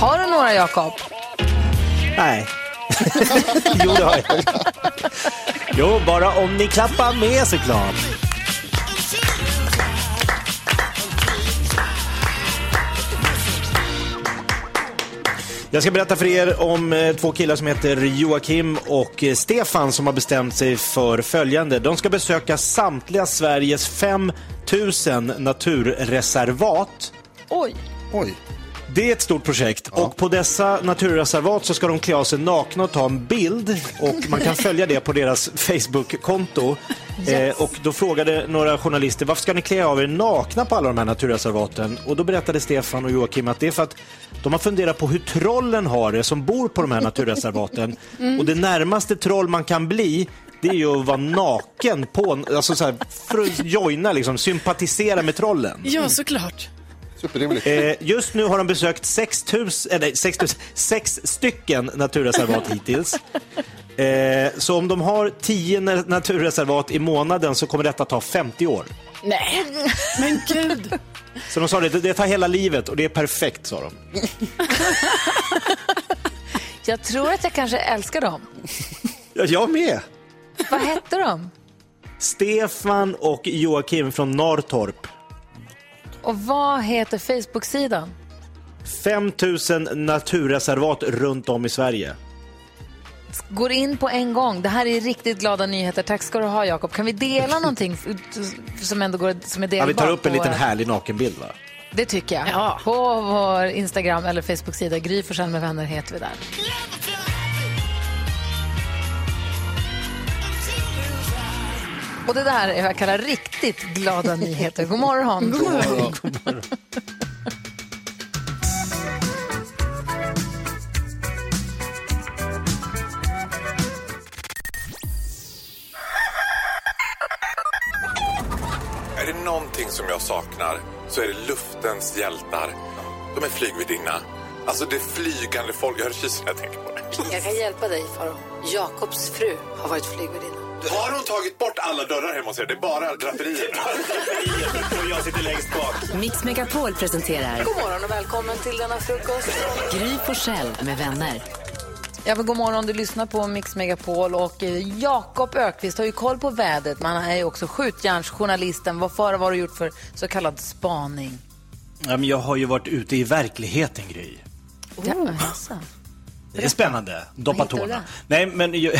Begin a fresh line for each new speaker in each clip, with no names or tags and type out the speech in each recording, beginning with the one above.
Har du några Jakob?
Nej. jo, det har jag. Jo, bara om ni klappar med såklart. Jag ska berätta för er om eh, två killar som heter Joakim och eh, Stefan som har bestämt sig för följande. De ska besöka samtliga Sveriges 5000 naturreservat.
Oj.
Oj.
Det är ett stort projekt och på dessa naturreservat så ska de klä av sig nakna och ta en bild och man kan följa det på deras Facebook-konto. Eh, och då frågade några journalister varför ska ni klä av er nakna på alla de här naturreservaten? Och då berättade Stefan och Joakim att det är för att de har funderat på hur trollen har det som bor på de här naturreservaten. Och det närmaste troll man kan bli det är ju att vara naken på, alltså så här, för att joina, liksom, sympatisera med trollen.
Ja, såklart.
Superrimligt.
Eh, just nu har de besökt 6 000, eh, nej, 6 000, sex stycken naturreservat hittills. Eh, så om de har 10 na- naturreservat i månaden så kommer detta ta 50 år.
Nej, men gud.
Så de sa det, det tar hela livet och det är perfekt, sa de.
Jag tror att jag kanske älskar dem.
Ja, jag med.
Vad hette de?
Stefan och Joakim från Norrtorp.
Och vad heter Facebook-sidan?
5 000 naturreservat runt om i Sverige.
Går in på en gång. Det här är riktigt glada nyheter. Tack ska du ha, Jakob. Kan vi dela någonting som ändå går, som är
Ja,
delbart?
vi tar upp en liten härlig nakenbild, va?
Det tycker jag.
Ja.
På vår Instagram eller Facebook-sida. Gry Forssell med vänner heter vi där. Och det där är vad jag kallar riktigt glada nyheter. God morgon. God morgon.
Är det någonting som jag saknar så är det luftens hjältar. De är flygvärdinna. Alltså det flygande folk. Jag hör kysen när jag tänker på det.
Jag kan hjälpa dig, Faro. Jakobs fru har varit flygvärdinna.
Har hon tagit bort alla dörrar hemma hos er? Det är bara draperier.
Och jag sitter längst bak.
Mix Megapol presenterar
God morgon och välkommen till denna frukost.
Gry Forssell med vänner.
Ja, men god morgon, du lyssnar på Mix Megapol och eh, Jakob Ökvist har ju koll på vädret. Man är ju också skjutjärnsjournalisten. Vad för vad har du gjort för så kallad spaning?
Ja, men jag har ju varit ute i verkligheten, Gry.
Ja, jaså.
Det är spännande. Doppa tårna. Nej, men ju-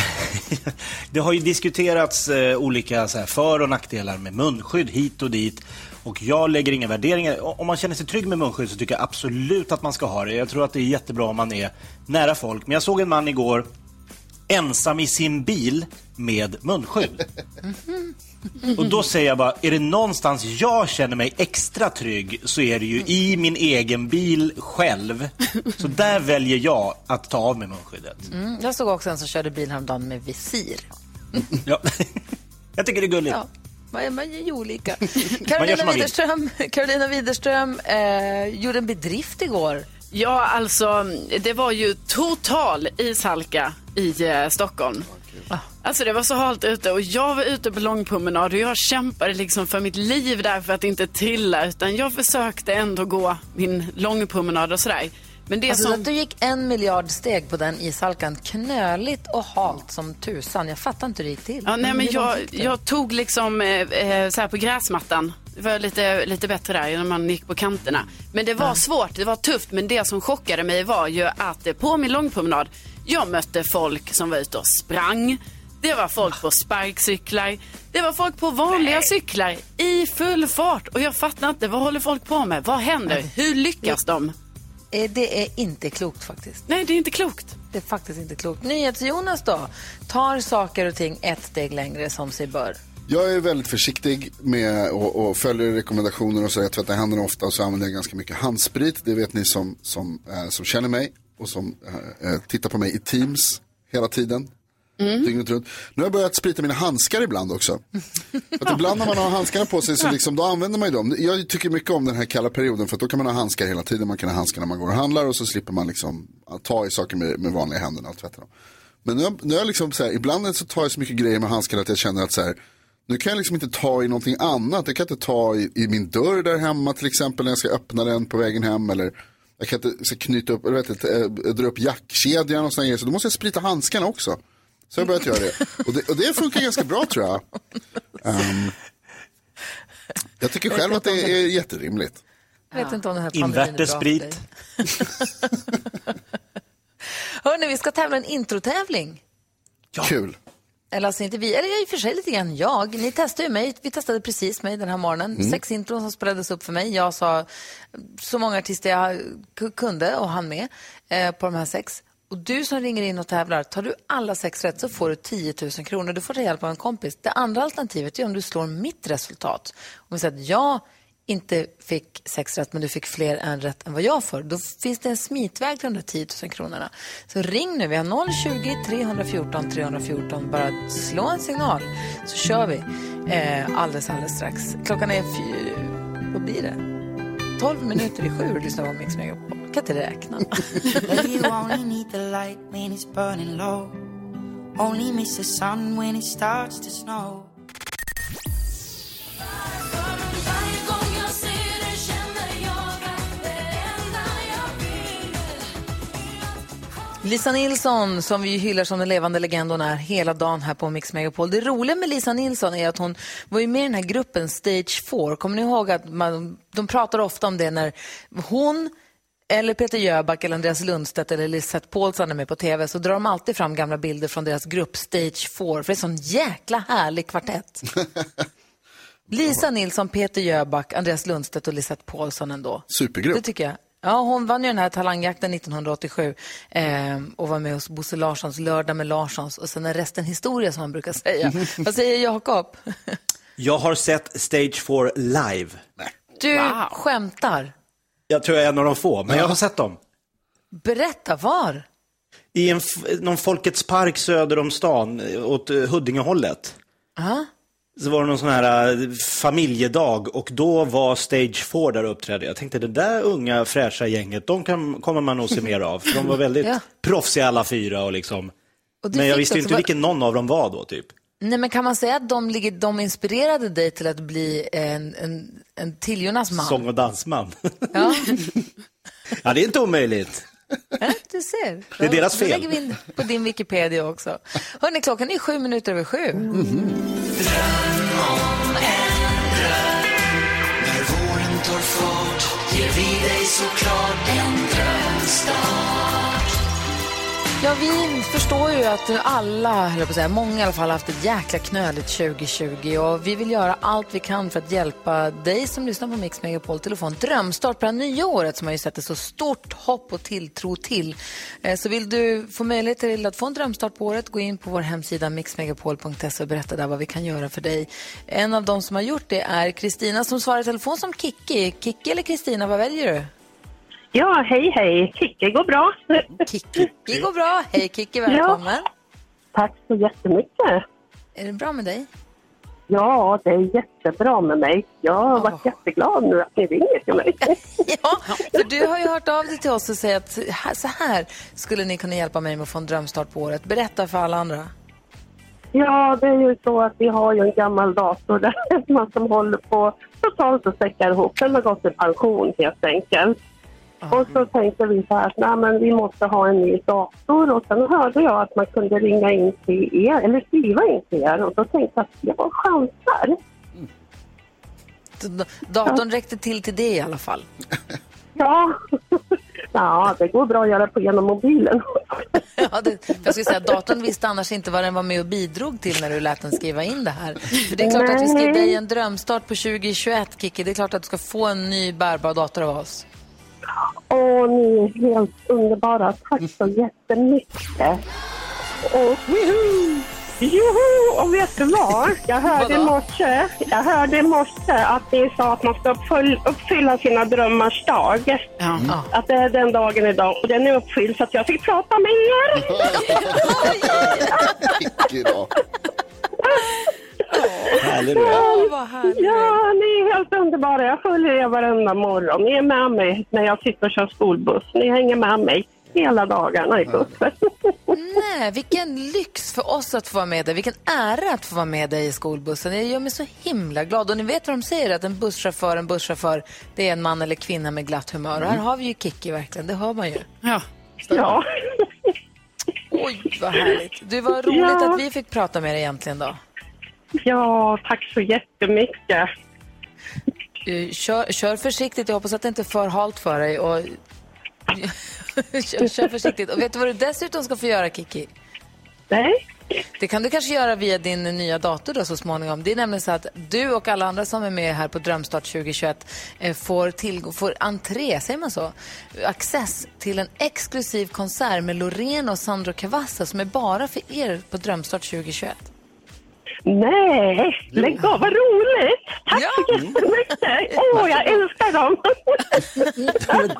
det har ju diskuterats eh, olika så här, för och nackdelar med munskydd hit och dit. Och jag lägger inga värderingar. Om man känner sig trygg med munskydd så tycker jag absolut att man ska ha det. Jag tror att det är jättebra om man är nära folk. Men jag såg en man igår ensam i sin bil med munskydd. Och då säger jag bara, är det någonstans jag känner mig extra trygg så är det ju i min egen bil själv. Så där väljer jag att ta av mig munskyddet.
Mm, jag såg också en som körde bil häromdagen med visir.
Ja. Jag tycker det är gulligt.
Ja, man, man är ju olika.
Gör
Carolina. Widerström, Carolina Widerström eh, gjorde en bedrift igår.
Ja, alltså det var ju total ishalka i eh, Stockholm. Alltså det var så halt ute och jag var ute på långpromenad och jag kämpade liksom för mitt liv där för att inte trilla utan jag försökte ändå gå min långpromenad och sådär. Men det
Alltså,
som...
att du gick en miljard steg på den ishalkan. Knöligt och halt som tusan. Jag fattar inte hur det gick till.
Ja, nej, men jag, jag tog liksom eh, eh, så här på gräsmattan. Det var lite, lite bättre där när man gick på kanterna. Men det var svårt, det var tufft. Men det som chockade mig var ju att på min långpromenad, jag mötte folk som var ute och sprang. Det var folk på sparkcyklar. Det var folk på vanliga cyklar i full fart. Och jag fattar inte, vad håller folk på med? Vad händer? Hur lyckas de?
Eh, Det är inte klokt faktiskt.
Nej, det är inte klokt.
Det är faktiskt inte klokt. NyhetsJonas då? Tar saker och ting ett steg längre som sig bör.
Jag är väldigt försiktig med och, och följer rekommendationer och så. Jag tvättar händerna ofta och så använder jag ganska mycket handsprit. Det vet ni som, som, eh, som känner mig. och som eh, tittar på mig i Teams hela tiden. Dygnet runt. Nu har jag börjat sprita mina handskar ibland också. Att ibland när man har handskarna på sig så liksom, då använder man ju dem. Jag tycker mycket om den här kalla perioden för att då kan man ha handskar hela tiden. Man kan ha handskar när man går och handlar och så slipper man liksom ta i saker med, med vanliga händerna och tvätta dem. Men nu, nu har jag liksom så här, ibland så tar jag så mycket grejer med handskarna att jag känner att så här, nu kan jag liksom inte ta i någonting annat. Jag kan inte ta i, i min dörr där hemma till exempel när jag ska öppna den på vägen hem. Eller jag kan inte så knyta upp, eller vet inte, eh, dra upp jackkedjan och sådana grejer. Så då måste jag sprita handskarna också. Så jag har börjat göra det. Och det, och det funkar ganska bra tror jag. Ehm, jag tycker själv att det är jätterimligt.
Jag vet inte om den här pandemin är bra för dig.
Invärtessprit.
Hörni, vi ska tävla en introtävling.
Kul.
Eller alltså inte vi, eller i och för sig lite grann jag. Ni testade ju mig, vi testade precis mig den här morgonen. Sex intron som spelades upp för mig. Jag sa så många artister jag kunde och hann med eh, på de här sex. Och du som ringer in och tävlar, tar du alla sex rätt så får du 10 000 kronor. Du får ta hjälp av en kompis. Det andra alternativet är om du slår mitt resultat. Om vi säger att jag inte fick sex rätt men du fick fler än rätt än vad jag får. Då finns det en smitväg till de där 10 000 kronorna. Så ring nu, vi har 020 314 314. Bara slå en signal så kör vi eh, alldeles, alldeles strax. Klockan är, fy, vad blir det? 12 minuter i sju och lyssnar på Mix Megapol. Kan inte räkna.
Only miss the sun when it starts to snow.
Lisa Nilsson, som vi hyllar som den levande legend hon är hela dagen här på Mix Megapol. Det roliga med Lisa Nilsson är att hon var ju med i den här gruppen Stage 4. Kommer ni ihåg att man, de pratar ofta om det när hon eller Peter Jöback eller Andreas Lundstedt eller Lisette Paulsson är med på tv så drar de alltid fram gamla bilder från deras grupp Stage 4 för det är en sån jäkla härlig kvartett. Lisa Nilsson, Peter Jöback, Andreas Lundstedt och Lisette Paulsson ändå.
Supergrupp.
Det tycker jag. Ja, hon vann ju den här talangjakten 1987 eh, och var med hos Bosse Larssons Lördag med Larssons och sen är resten historia som man brukar säga. Vad säger Jakob?
Jag har sett Stage 4 live.
Du skämtar.
Jag tror jag är en av de få, men jag har sett dem.
Berätta, var?
I en, någon Folkets park söder om stan, eh, åt eh, Huddingehållet.
Ja.
Så var det någon sån här eh, familjedag och då var Stage 4 där och uppträdde. Jag tänkte det där unga fräscha gänget, de kan, kommer man nog se mer av. För de var väldigt
Ja.
proffsiga alla fyra och liksom.
Och
Men jag visste inte vilken någon av dem var då typ.
Nej, men kan man säga att de, de inspirerade dig till att bli en, en, en tiljornas man?
Sång och dansman.
Ja,
ja, det är inte omöjligt.
Ja, du ser.
Det är deras
Då
fel.
lägger vi in på din Wikipedia också. Hörrni, klockan är sju minuter över sju.
När våren tar fart ger vi dig såklart en drömstart.
Ja, vi förstår ju att alla, höll på att säga, många i alla fall har haft ett jäkla knöligt 2020 och vi vill göra allt vi kan för att hjälpa dig som lyssnar på Mix Megapol till att få en drömstart på det här nya året som har ju sätter så stort hopp och tilltro till. Eh, så vill du få möjlighet till att få en drömstart på året, gå in på vår hemsida mixmegapol.se och berätta där vad vi kan göra för dig. En av de som har gjort det är Kristina som svarar i telefon som Kikki. Kikki eller Kristina, vad väljer du?
Ja, hej hej. Kicke går bra.
Kikki. Det går bra. Hej Kikki, välkommen.
Tack så jättemycket.
Är det bra med dig?
Ja, det är jättebra med mig. Jag har
Åh.
varit jätteglad nu att ni ringer till mig.
Ja, för du har ju hört av dig till oss och säger att så här skulle ni kunna hjälpa mig med att få en drömstart på året. Berätta för alla andra.
Ja, det är ju så att vi har ju en gammal dator där man som håller på totalt att säcka ihop. Den har gått i pension helt enkelt. Och så tänkte vi så här att nej, men vi måste ha en ny dator och sen hörde jag att man kunde ringa in till er eller skriva in till er och då tänkte jag att jag chansar.
D- Datorn räckte till till det i alla fall.
Ja. ja, det går bra att göra på genom mobilen.
Ja, det, jag skulle säga datorn visste annars inte vad den var med och bidrog till när du lät den skriva in det här. För det är klart att vi ge dig en drömstart på 2021, Kiki. Det är klart att du ska få en ny bärbar dator av oss.
Åh, ni är helt underbara. Tack så jättemycket. Och Joho, och vet du vad? Jag hörde i morse, jag hörde i morse att ni sa att man ska uppfyll, uppfylla sina drömmars dag.
Ja.
Att det är den dagen idag och den är uppfylld så att jag fick prata med er.
Härlig du är.
Vad.
Ja, ni är helt underbara. Jag följer er varenda morgon. Ni är med mig när jag sitter och kör skolbuss. Ni hänger med mig hela dagarna i bussen.
Nej, vilken lyx för oss att få vara med dig. Vilken ära att få vara med dig i skolbussen. Det gör mig så himla glad. Och ni vet vad de säger, att en busschaufför, en busschaufför, det är en man eller kvinna med glatt humör. Och här har vi ju Kikki verkligen, det hör man ju.
Ja.
Ja.
Oj, vad härligt. Du, var roligt
Ja.
att vi fick prata med dig egentligen då.
Ja, tack så jättemycket.
Eh, Kör, kör försiktigt, jag hoppas att det inte är för halt för dig. Och... kör, kör försiktigt. Och vet du vad du dessutom ska få göra, Kiki?
Nej?
Det kan du kanske göra via din nya dator då så småningom. Det är nämligen så att du och alla andra som är med här på Drömstart 2021 eh, får, tillgång, får entré, säger man så? Access till en exklusiv konsert med Loreen och Sandro Cavazza som är bara för er på Drömstart 2021.
Nej, lägg av, vad roligt! Tack
Ja.
så jättemycket! Åh, jag älskar dem!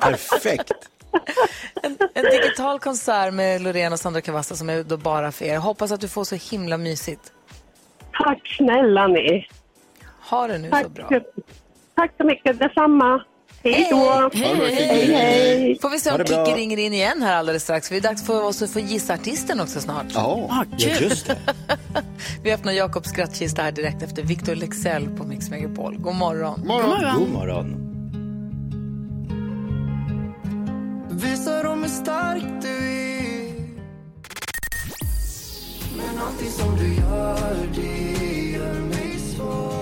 Perfekt.
En, en digital konsert med Loreen och Sandro Cavazza som är då bara för er. Hoppas att du får så himla mysigt.
Tack snälla ni!
Ha det nu
Tack,
så bra.
tack så mycket, detsamma! Hej då!
Hej,
hej! hej.
Får vi se om. Kikki ringer in igen här alldeles strax. För det är dags för oss att få gissa artisten också snart.
Ja.
Ah,
Ja,
kul.
just det.
Vi öppnar Jakobs skrattkista här direkt efter Victor Lexell på Mix Megapol. God morgon.
Morgon.
God morgon.
Visa dem hur stark du är Men allting som du gör, det gör mig svår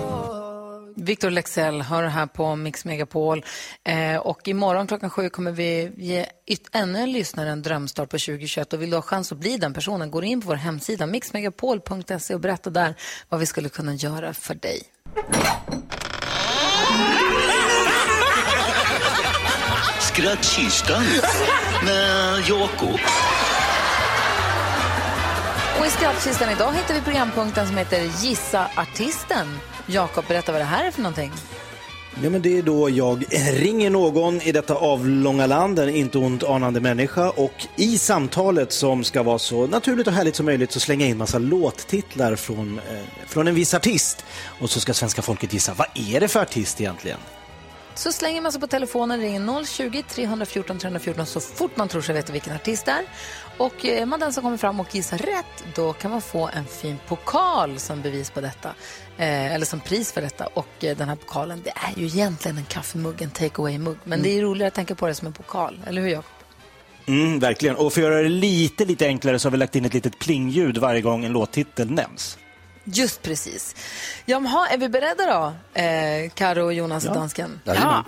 Victor Lexell hör här på Mix Megapol. Eh, och imorgon klockan sju kommer vi ge ännu en lyssnare en drömstart på 2021. Och vill du ha chans att bli den personen, går in på vår hemsida mixmegapol.se och berätta där vad vi skulle kunna göra för dig.
Skrattkistan med Jakob.
Och i skrattkistan idag hittar vi programpunkten som heter Gissa artisten. Jakob, berätta vad det här är för någonting.
Ja, men det är då jag ringer någon i detta avlånga land, en inte ont anande människa och i samtalet som ska vara så naturligt och härligt som möjligt så slänger jag in massa låttitlar från, eh, från en viss artist. Och så ska svenska folket gissa, vad är det för artist egentligen?
Så slänger man sig på telefonen, ringer 020 314 314 så fort man tror sig veta vilken artist det är. Och är man den som kommer fram och gissar rätt, då kan man få en fin pokal som bevis på detta. Eh, eller som pris för detta. Och eh, den här pokalen, det är ju egentligen en kaffemugg, en take away-mugg. Men det är roligare att tänka på det som en pokal, eller hur Jakob?
Mm, verkligen. Och för att göra det lite, lite enklare så har vi lagt in ett litet plingljud varje gång en låttitel nämns.
Just precis. Jaha, är vi beredda då? Eh, Karo och Jonas och dansken?
Jajamän.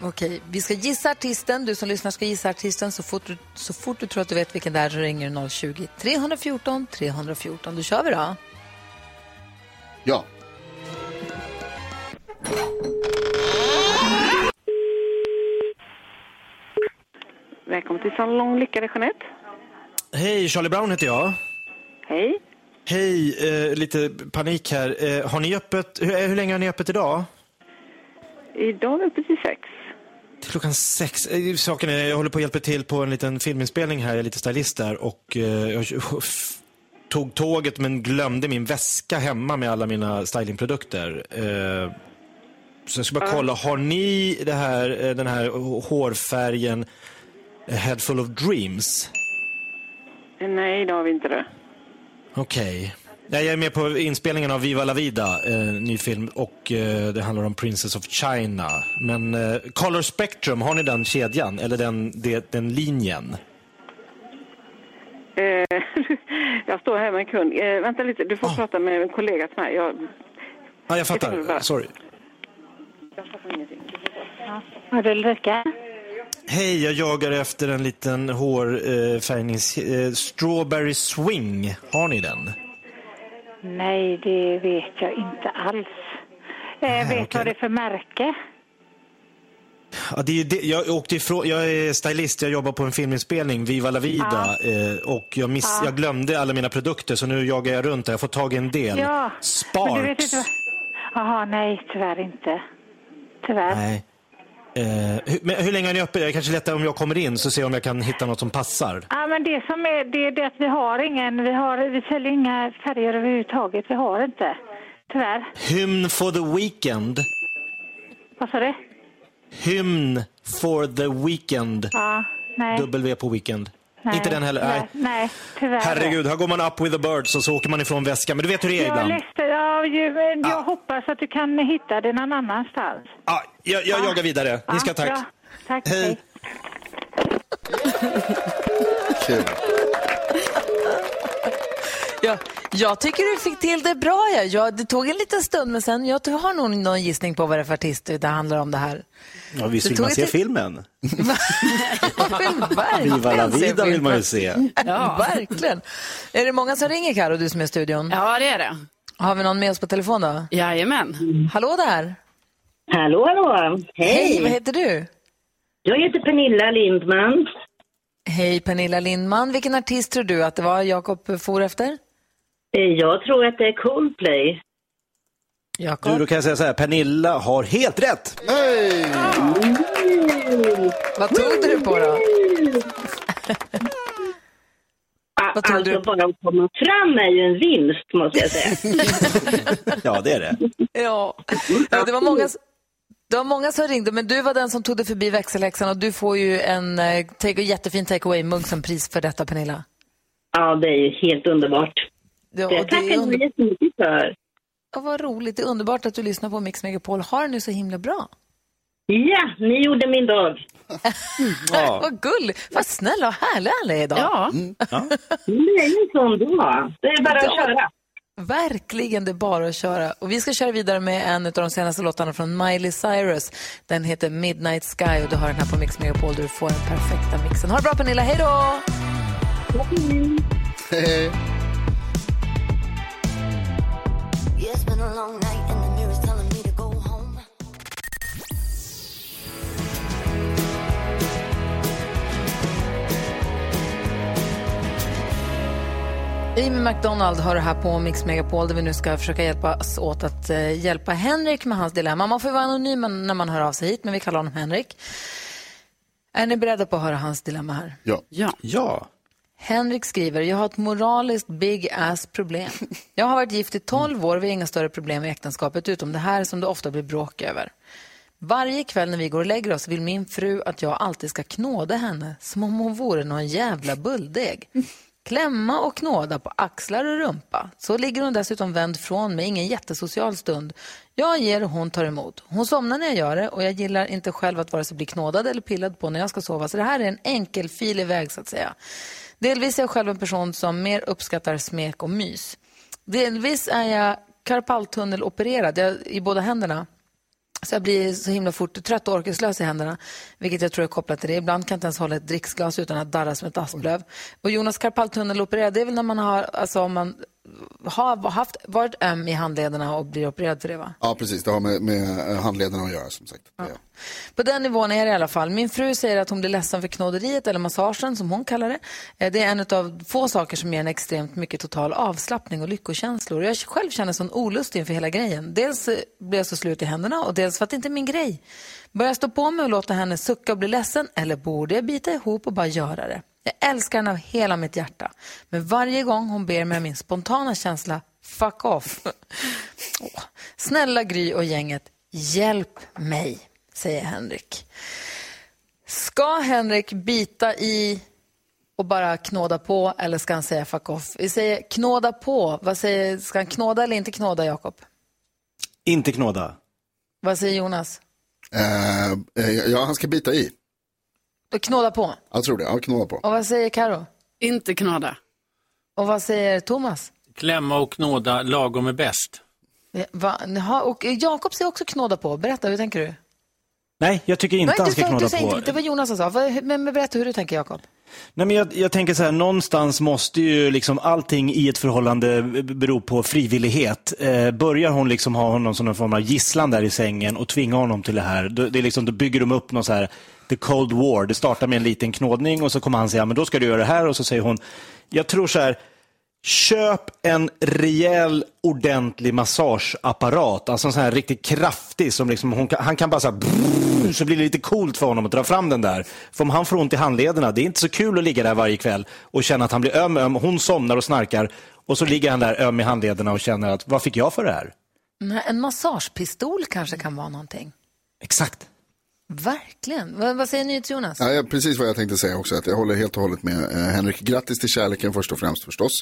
Okej, vi ska gissa artisten. Du som lyssnar ska gissa artisten. Så fort du, så fort du tror att du vet vilken det är så ringer du 020 314 314. Då kör vi då.
Ja.
Välkommen till Salong Lyckade Jeanette.
Hej, Charlie Brown heter jag.
Hej.
Hej, eh, lite panik här. Eh, har ni öppet, hur, hur länge har ni öppet idag?
Idag är vi uppe till sex.
Till klockan sex. Eh, Saken är, jag håller på att hjälpa till på en liten filminspelning här, jag är lite stylist där och eh, jag tog tåget men glömde min väska hemma med alla mina stylingprodukter. Eh, så jag ska bara kolla, har ni det här, eh, den här hårfärgen eh, Head full of dreams?
Eh, Nej, idag har vi inte det.
Okej. Ja, Jag är med på inspelningen av Viva la Vida, eh, ny film, och eh, det handlar om Princess of China. Men eh, Color Spectrum, har ni den kedjan, eller den, det, den linjen?
Eh, jag står här med en kund. Eh, vänta lite, du får prata med en kollega till mig. Jag,
Ja, jag fattar. Sorry.
jag fattar ingenting.
Har du Ulrika?
Hej, jag jagar efter en liten hårfärgnings... Eh, strawberry Swing. Har ni den?
Nej, det vet jag inte alls. Eh, vet
okej.
vad det är för märke?
Ja, det är det. Jag, åkte ifrån, jag är stylist, jag jobbar på en filminspelning, Viva la vida. Eh, och jag, miss,
Ja.
jag glömde alla mina produkter så nu jagar jag runt där. Jag får tag i en del.
Ja, men du vet
Sparks.
inte vad... Jaha, nej, tyvärr inte. Tyvärr.
Nej. Eh, hur, men hur länge är ni uppe? Jag kanske lättare om jag kommer in så ser jag om jag kan hitta något som passar.
Ja, men det som är, det är det att vi har ingen, vi, har, vi säljer inga färger överhuvudtaget. Vi har inte. Tyvärr.
Hymn for the weekend.
Vad sa du?
Hymn for the weekend.
Ja, nej.
W på weekend.
Nej.
Inte den heller. Nej.
Nej, tyvärr.
Herregud, här går man up with the birds och så åker man ifrån väskan. Men du vet hur det är
Jag,
ibland.
ledsen. ja, ju, men jag hoppas att du kan hitta det någon annanstans.
Ja, jag, jag jagar vidare. Ni ska tack.
Bra. Tack.
Hej.
Kul.
Ja, jag tycker du fick till det bra. Ja. Jag, det tog en liten stund, men sen jag har nog någon gissning på vad det är för artist det handlar om det här.
Ja, visst
Det
vill
tog
man se filmen?
Verkligen
Viva la vida vill man ju se.
Ja. Verkligen. Är det många som ringer, Karo, du som är i studion?
Ja, det är det.
Har vi någon med oss på telefon då?
Jajamän.
Hallå där!
Hallå, hallå. Hej.
vad heter du?
Jag heter Pernilla Lindman.
Hej Pernilla Lindman. Vilken artist tror du att det var Jakob for efter?
Eh, Jag tror att det är Coldplay.
Du, då kan jag säga så här, Pernilla har helt rätt.
Hej!
Vad tog du på då?
Vad alltså, bara att komma fram är ju en vinst, måste jag säga.
Ja, det är det.
Ja, ja det, var många, det var många som ringde, men du var den som tog dig förbi växelläxan och du får ju en eh, take, jättefin take away-mugg som pris för detta, Pernilla.
Ja, det är ju helt underbart.
Ja,
det
det är
tackar
under-
jag jättemycket för.
Ja, vad roligt. Det är underbart att du lyssnar på Mix Megapol. Har det nu så himla bra.
Ja, ni gjorde min dag.
Ja.
vad gullig. Vad snälla och härliga alla är idag.
Ja.
Det är ju en sån dag. Det är bara att
Ja.
köra.
Verkligen, det är bara att köra. Och vi ska köra vidare med en av de senaste låtarna från Miley Cyrus. Den heter Midnight Sky och du har den här på Mix Megapol där du får den perfekta mixen. Ha det bra Pernilla, hej då!
Hej.
Amy McDonald har det här på Mix Megapol där vi nu ska försöka hjälpas åt att eh, hjälpa Henrik med hans dilemma. Man får vara anonym när man hör av sig hit, men vi kallar honom Henrik. Är ni beredda på att höra hans dilemma här?
Ja.
Ja.
Ja.
Henrik skriver, jag har ett moraliskt big ass problem. Jag har varit gift i 12 år, vi har inga större problem i äktenskapet utom det här som det ofta blir bråk över. Varje kväll när vi går och lägger oss vill min fru att jag alltid ska knåda henne som om hon vore någon jävla bulldeg. Klämma och knåda på axlar och rumpa. Så ligger hon dessutom vänd från mig, ingen jättesocial stund. Jag ger och hon tar emot. Hon somnar när jag gör det och jag gillar inte själv att vare sig bli knådad eller pillad på när jag ska sova. Så det här är en enkelfilig väg så att säga. Delvis är jag själv en person som mer uppskattar smek och mys. Delvis är jag karpaltunnelopererad jag, i båda händerna. Så jag blir så himla fort trött och orkeslös i händerna, vilket jag tror är kopplat till det. Ibland kan jag inte ens hålla ett dricksglas utan att darra som ett asplöv. Och Jonas karpaltunnelopererad, det är väl när man har, alltså om man har haft, varit öm i handlederna och blir opererad för det va?
Ja, precis. Det har med, med eh, handlederna att göra som sagt. Ja.
På den nivån är det i alla fall. Min fru säger att hon blir ledsen för knåderiet eller massagen som hon kallar det. Eh, Det är en av få saker som ger en extremt mycket total avslappning och lyckokänslor. Jag själv känner sån olust inför hela grejen. Dels eh, blir jag så slut i händerna och dels för att det inte är min grej. Börjar jag stå på mig och låta henne sucka och bli ledsen eller borde jag bita ihop och bara göra det? Jag älskar henne av hela mitt hjärta. Men varje gång hon ber mig min spontana känsla, fuck off. Åh. Snälla Gry och gänget, hjälp mig, säger Henrik. Ska Henrik bita i och bara knåda på eller ska han säga fuck off? Vi säger knåda på. Vad säger, ska han knåda eller inte knåda, Jakob?
Inte knåda.
Vad säger Jonas?
Eh, ja, han ska bita i.
Då knåda på.
Jag tror det. Ja, knåda på.
Och vad säger Karo?
Inte knåda.
Och vad säger Thomas?
Klämma och knåda lagom är bäst.
Va? Jaha, Och Jakob säger också knåda på. Berätta, hur tänker du?
Nej, jag tycker inte
Nej,
han ska knåda
du säger
på.
Inte, det var Jonas som sa. Men berätta hur du tänker, Jakob.
Nej, men jag, jag tänker så här, någonstans måste ju liksom allting i ett förhållande bero på frivillighet. Eh, börjar hon liksom ha honom som någon form av gisslan där i sängen och tvinga honom till det här, då, det är liksom, då bygger de upp någon så här, the cold war. Det startar med en liten knådning och så kommer han säga, men då ska du göra det här och så säger hon, jag tror så här, Köp en rejäl, ordentlig massageapparat. Alltså en sån här riktigt kraftig som liksom, hon han kan bara så här, brrr, så blir det lite coolt för honom att dra fram den där. För om han får ont i handlederna, det är inte så kul att ligga där varje kväll och känna att han blir öm, öm. Hon somnar och snarkar och så ligger han där öm i handlederna och känner att, vad fick jag för det här?
En massagepistol kanske kan vara någonting.
Exakt.
Verkligen. Vad, vad säger NyhetsJonas?
Ja, ja, precis vad jag tänkte säga också. Att jag håller helt och hållet med eh, Henrik. Grattis till kärleken först och främst förstås.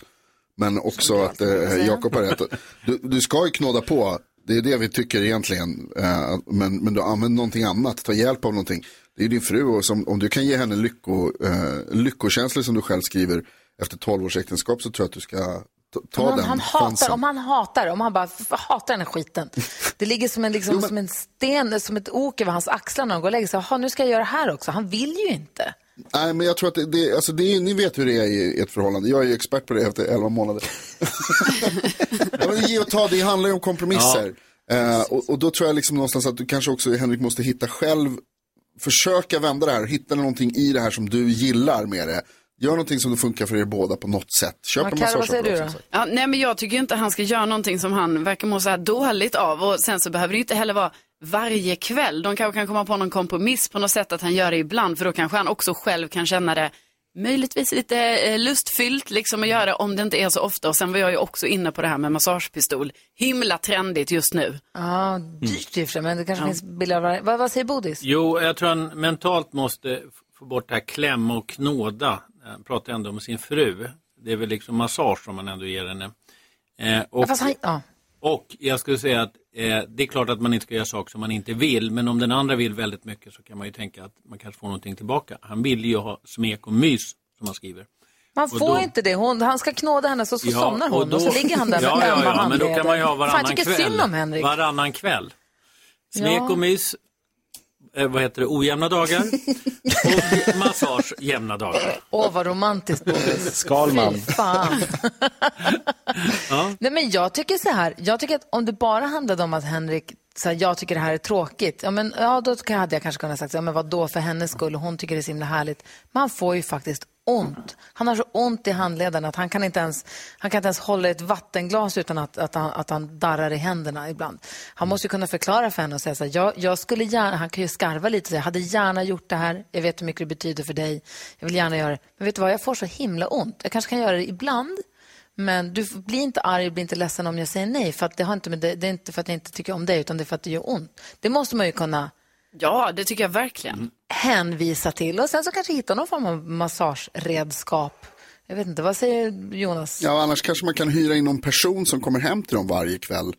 Men också att eh, Jakob har rätt. Du, du ska ju knåda på. Det är det vi tycker egentligen. Eh, men, men du använder någonting annat. Ta hjälp av någonting. Det är ju din fru och som, om du kan ge henne lycko, eh, lyckokänslor som du själv skriver efter 12 års äktenskap så tror jag att du ska ta,
Om han,
den
han hatar, om han hatar, om han bara hatar den här skiten. Det ligger som en, liksom, som en sten, som ett ok över hans axlar när han går och lägger sig. Jaha, nu ska jag göra det här också. Han vill ju inte.
Nej, men jag tror att det, det, alltså det är, ni vet hur det är i ett förhållande. Jag är ju expert på det efter 11 månader. ja, men ge och ta, det handlar ju om kompromisser. Eh, och, och då tror jag liksom någonstans att du kanske också, Henrik, måste hitta själv, försöka vända det här, hitta någonting i det här som du gillar med det. Gör någonting som det funkar för er båda på något sätt. Köp en som sagt.
Ja, nej, men jag tycker inte han ska göra någonting som han verkar må så här dåligt av. Och sen så behöver det inte heller vara varje kväll. De kanske kan komma på någon kompromiss på något sätt att han gör det ibland. För då kanske han också själv kan känna det möjligtvis lite eh, lustfyllt liksom att göra det om det inte är så ofta. Och sen var jag ju också inne på det här med massagepistol. Himla trendigt just nu.
Ja, dyrt i och för sig, men det kanske
Ja.
finns billigare. Vad, vad säger Bodis?
Jo, jag tror han mentalt måste f- få bort det här klämma och knåda. Han pratar ändå om sin fru. Det är väl liksom massage som man ändå ger henne. Eh, och,
Ja, han, ja.
och jag skulle säga att eh, det är klart att man inte ska göra saker som man inte vill. Men om den andra vill väldigt mycket så kan man ju tänka att man kanske får någonting tillbaka. Han vill ju ha smek och mys som han skriver.
Man
Och
får
då-
inte det. Hon, han ska knåda henne så, så
Ja,
somnar hon och,
då-
så ligger han där med
ja, ja, ja, men då kan man ju ha
Fan,
varannan
jag tycker
kväll.
synd om Henrik.
Varannan kväll. Smek och mys, eh, vad heter det, ojämna dagar. och massage jämna dagar.
Åh, vad romantiskt Bodis.
Skalman.
Fy fan. Nej, men jag tycker så här, jag tycker att om det bara handlade om att Henrik, så här, jag tycker det här är tråkigt, ja, men, ja då kan- hade jag kanske kunnat sagt, ja, men vad då för hennes skull, och hon tycker det är så himla härligt. Men han får ju faktiskt ont. Han har så ont i handleden att han kan inte ens, han kan inte ens hålla ett vattenglas utan att, att, han, att han darrar i händerna ibland. Han måste ju kunna förklara för henne och säga så här, jag, jag skulle gärna, han kan ju skarva lite och säga, jag hade gärna gjort det här, jag vet hur mycket det betyder för dig, jag vill gärna göra det. Men vet du vad, jag får så himla ont. Jag kanske kan göra det ibland, men du blir inte arg, blir inte ledsen om jag säger nej. För att det, har inte med det, det är inte för att jag inte tycker om dig, utan det är för att det gör ont. Det måste man ju kunna
Ja, det tycker jag verkligen.
hänvisa till. Och sen så kanske hitta någon form av massageredskap. Jag vet inte, vad säger Jonas?
Ja, annars kanske man kan hyra in någon person som kommer hem till dem varje kväll.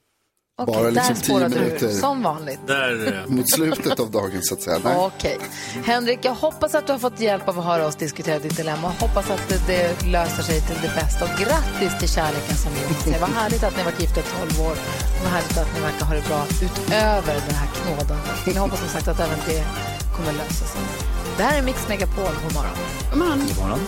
Okej,
Bara liksom tio minuter
du, som vanligt.
Där,
mot slutet av dagen så att säga. Nej.
Okej. Henrik, jag hoppas att du har fått hjälp av att höra oss diskutera ditt dilemma. Hoppas att det, det löser sig till det bästa. Och grattis till kärleken som säger. Vad härligt att ni har varit gifta i 12 år. Vad härligt att ni verkar ha det bra utöver det här knådandet. Jag hoppas som sagt att även det kommer lösa sig. Det här är Mix Megapol. God morgon.
God morgon.
God morgon.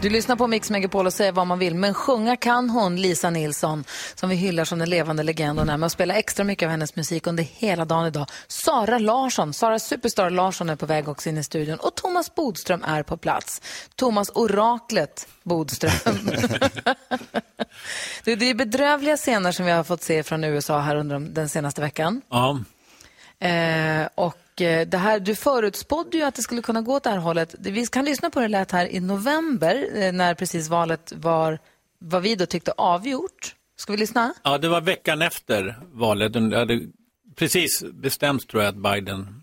Du lyssnar på Mix Megapol och säger vad man vill, men sjunga kan hon, Lisa Nilsson, som vi hyllar som den levande legenden är med och spela extra mycket av hennes musik under hela dagen idag. Sara Larsson, Sara Superstar Larsson är på väg också in i studion och Thomas Bodström är på plats. Thomas Oraklet Bodström. det, är bedrövliga scener som vi har fått se från USA här under de- den senaste veckan.
Ja.
Eh, och det här, du förutspådde ju att det skulle kunna gå åt det här hållet. Vi kan lyssna på hur det lät här i november eh, när precis valet var, vad vi då tyckte avgjort. Ska vi lyssna?
ja, det var veckan efter valet. Det hade precis bestämts tror jag att Biden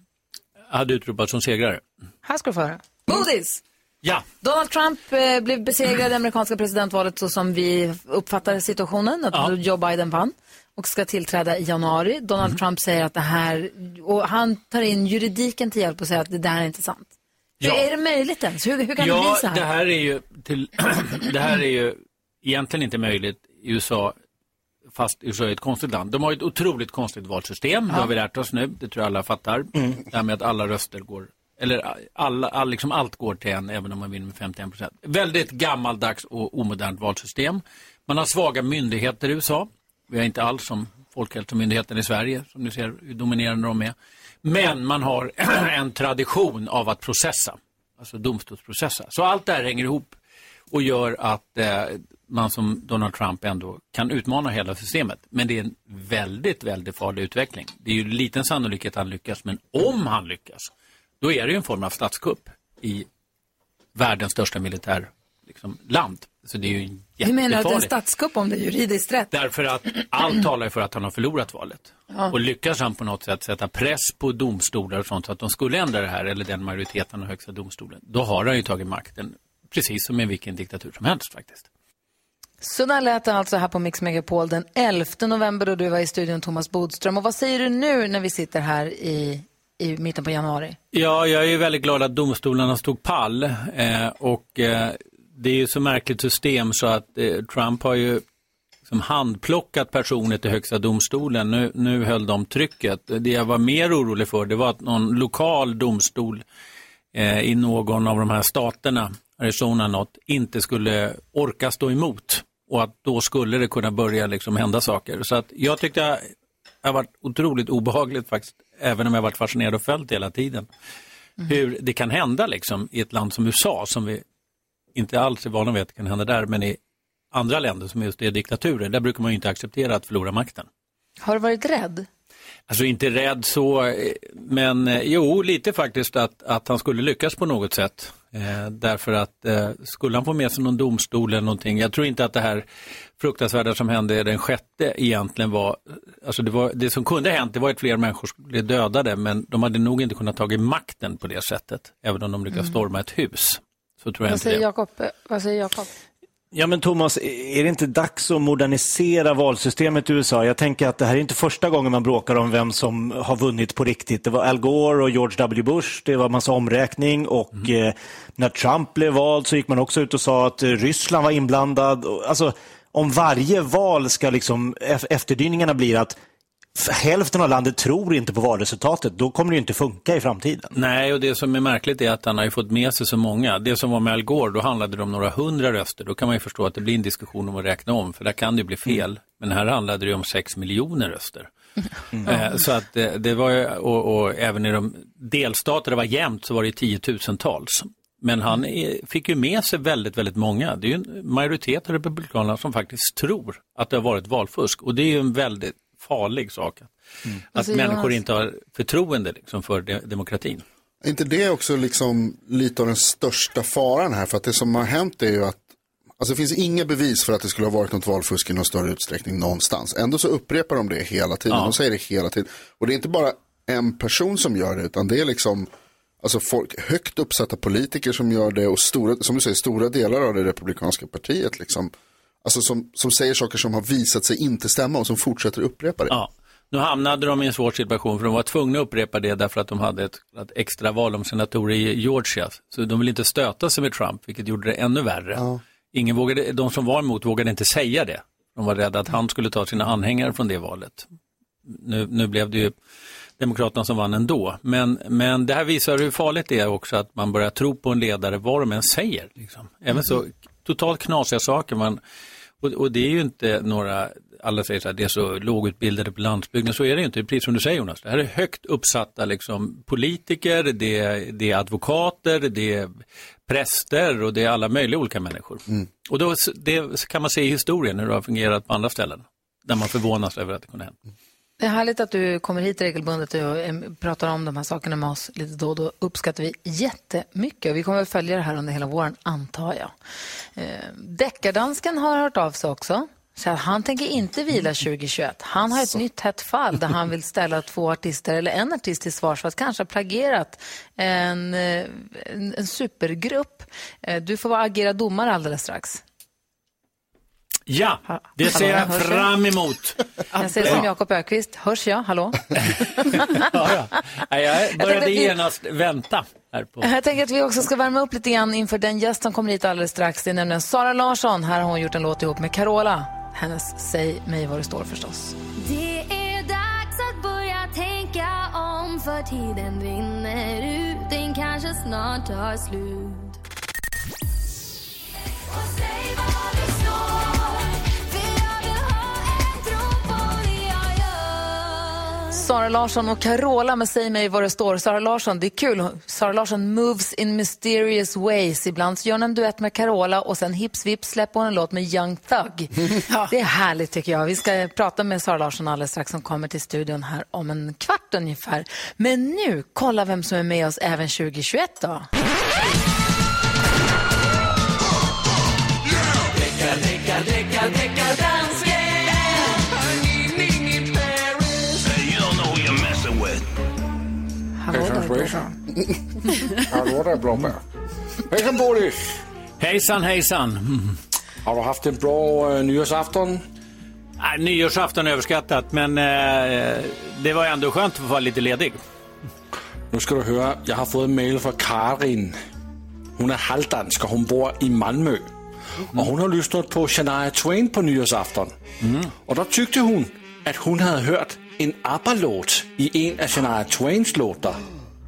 hade utropats som segrare.
Här ska du få höra. Bodis!
Ja.
Donald Trump eh, blev besegrad i det amerikanska presidentvalet så som vi uppfattar situationen, att
Ja.
Joe Biden vann och ska tillträda i januari. Donald Trump säger att det här, och han tar in juridiken till hjälp och säger att det där är inte sant.
Ja.
är det möjligt ens? Hur, hur kan det bli
ja,
så här?
det här är ju, till, det här är ju egentligen inte möjligt i USA, fast USA är ett konstigt land. De har ett otroligt konstigt valsystem, det har vi lärt oss nu, det tror jag alla fattar. Det här med att alla röster går, eller alla, all, liksom allt går till en, även om man vinner med 51 procent. Väldigt gammaldags och omodernt valsystem. Man har svaga myndigheter i USA. Vi har inte alls som Folkhälsomyndigheten i Sverige, som ni ser hur dominerande de är. Men man har en tradition av att processa, alltså domstolsprocessa. Så allt det här hänger ihop och gör att eh, man som Donald Trump ändå kan utmana hela systemet. Men det är en väldigt, väldigt farlig utveckling. Det är ju liten sannolikhet att han lyckas, men om han lyckas, då är det ju en form av statskupp i världens största militär liksom, land. Så det är ju
Du menar att det är en
jättefarligt.
statskupp om det är juridiskt rätt?
Därför att allt talar ju för att han har förlorat valet.
Ja.
Och lyckas han på något sätt sätta press på domstolar och sånt så att de skulle ändra det här, eller den majoriteten av högsta domstolen, då har han ju tagit makten. Precis som i vilken diktatur som helst faktiskt.
Så där lät det alltså här på Mix Megapol den 11 november då du var i studion Thomas Bodström. Och vad säger du nu när vi sitter här i, i mitten på januari?
Ja, jag är ju väldigt glad att domstolarna stod pall. Eh, och eh, det är ju så märkligt system så att eh, Trump har ju liksom handplockat personer till högsta domstolen. Nu, nu höll de trycket. Det jag var mer orolig för det var att någon lokal domstol eh, i någon av de här staterna, Arizona något, inte skulle orka stå emot. Och att då skulle det kunna börja liksom hända saker. Så att jag tyckte det har varit otroligt obehagligt faktiskt, även om jag varit fascinerad och följt hela tiden. Hur det kan hända liksom i ett land som USA, som vi inte alls är vana vid att det kan hända där, men i andra länder som just är diktaturer, där brukar man ju inte acceptera att förlora makten.
Har du varit rädd?
Alltså inte rädd så, eh, men eh, jo, lite faktiskt att, att han skulle lyckas på något sätt. Eh, därför att eh, skulle han få med sig någon domstol eller någonting, jag tror inte att det här fruktansvärda som hände den sjätte egentligen var, alltså det, var, det som kunde ha hänt, det var att fler människor blev dödade, men de hade nog inte kunnat tagit makten på det sättet, även om de lyckas
Mm.
storma ett hus. Så tror jag
Vad
inte
säger
det.
Jakob? Vad säger Jakob?
Ja men Thomas, är det inte dags att modernisera valsystemet i USA? Jag tänker att det här är inte första gången man bråkar om vem som har vunnit på riktigt. Det var Al Gore och George W. Bush, det var massa omräkning och eh, när Trump blev vald så gick man också ut och sa att eh, Ryssland var inblandad. Alltså, om varje val ska liksom, ef- efterdyningarna blir att hälften av landet tror inte på valresultatet, då kommer det inte funka i framtiden.
Nej, och det som är märkligt är att han har ju fått med sig så många. Det som var med Al Gore, då handlade det om några hundra röster. Då kan man ju förstå att det blir en diskussion om att räkna om, för där kan det bli fel. Men här handlade det om sex miljoner röster. Eh, Så att eh, det var ju, och, och även i de delstater det var jämnt så var det tiotusentals. Men han är, fick ju med sig väldigt, väldigt många. Det är ju en majoritet av republikanerna som faktiskt tror att det har varit valfusk. Och det är ju en väldigt farlig sak. Att, att
Alltså,
människor
Jonas-
inte har förtroende liksom, för de, demokratin.
Är inte det också liksom lite av den största faran här? För att det som har hänt är ju att Alltså det finns inga bevis för att det skulle ha varit något valfusk i någon större utsträckning någonstans. Ändå så upprepar de det hela tiden.
Ja.
De säger det hela tiden. Och det är inte bara en person som gör det, utan det är liksom alltså folk, högt uppsatta politiker som gör det och stora, som du säger, stora delar av det republikanska partiet. Liksom, alltså som, som säger saker som har visat sig inte stämma och som fortsätter upprepa det.
Ja. Nu hamnade de i en svår situation för de var tvungna att upprepa det därför att de hade ett, ett extra val om senatorer i Georgia. Så de ville inte stöta sig med Trump, vilket gjorde det ännu värre. Ingen vågade, de som var emot vågade inte säga det. De var rädda att han skulle ta sina anhängare från det valet. Nu, nu blev det ju Demokraterna som vann ändå. Men, men det här visar hur farligt det är också att man börjar tro på en ledare vad de än säger. Liksom. Även så totalt knasiga saker. Man, och, och det är ju inte några, alla säger så här, det är så lågutbildade på landsbygden, så är det ju inte, precis som du säger Jonas. Det här är högt uppsatta liksom, politiker, det är, det är advokater, det är präster och det är alla möjliga olika människor. Och då det kan man se i historien hur det har fungerat på andra ställen, där man förvånas över att det kunde hända.
Det är härligt att du kommer hit regelbundet och pratar om de här sakerna med oss lite då och då. uppskattar vi jättemycket. Vi kommer att följa det här under hela våren, antar jag. Eh, Deckardansken har hört av sig också. Så han tänker inte vila 2021. Han har ett nytt hett fall där han vill ställa två artister, eller en artist till svars för att kanske ha plagierat en, eh, en, en supergrupp. Eh, Du får vara agera domare alldeles strax.
Ja, det ser jag
Hallå,
fram emot.
Jag säger som Jakob Ökvist. Hörs jag? Hallå?
Nej, Jag
tänkte
började
att vi-
genast vänta. Här på.
Jag tänker att vi också ska värma upp lite grann inför den gäst som kommer hit alldeles strax. Det är nämligen Sara Larsson. Här har hon gjort en låt ihop med Carola. Hennes Säg mig vad det står förstås.
Det är dags att börja tänka om för tiden rinner ut, den kanske snart tar slut. Och säg vad det står,
Sara Larsson och Carola med Säg mig vad det står. Sara Larsson, det är kul. Sara Larsson moves in mysterious ways. Ibland så gör hon en duett med Carola och sen hips vips släpper hon en låt med Young Thug. Det är härligt tycker jag. Vi ska prata med Sara Larsson alldeles strax som kommer till studion här om en kvart ungefär. Men nu, kolla vem som är med oss även 2021 då. Hallå där,
Hallå där Blomberg. Hejsan Boris!
Hejsan, hejsan. Mm.
Har du haft en bra uh, nyårsafton?
Nej, nyårsafton är överskattat, men eh, det var ändå skönt att få vara lite ledig.
Nu ska du höra, jag har fått en mail från Karin. Hon är halvdansk och hon bor i Malmö. Och hon har lyssnat på Shania Twain på nyårsafton. Och då tyckte hon att hon hade hört en ABBA-låt i en av Shania Twains låtar.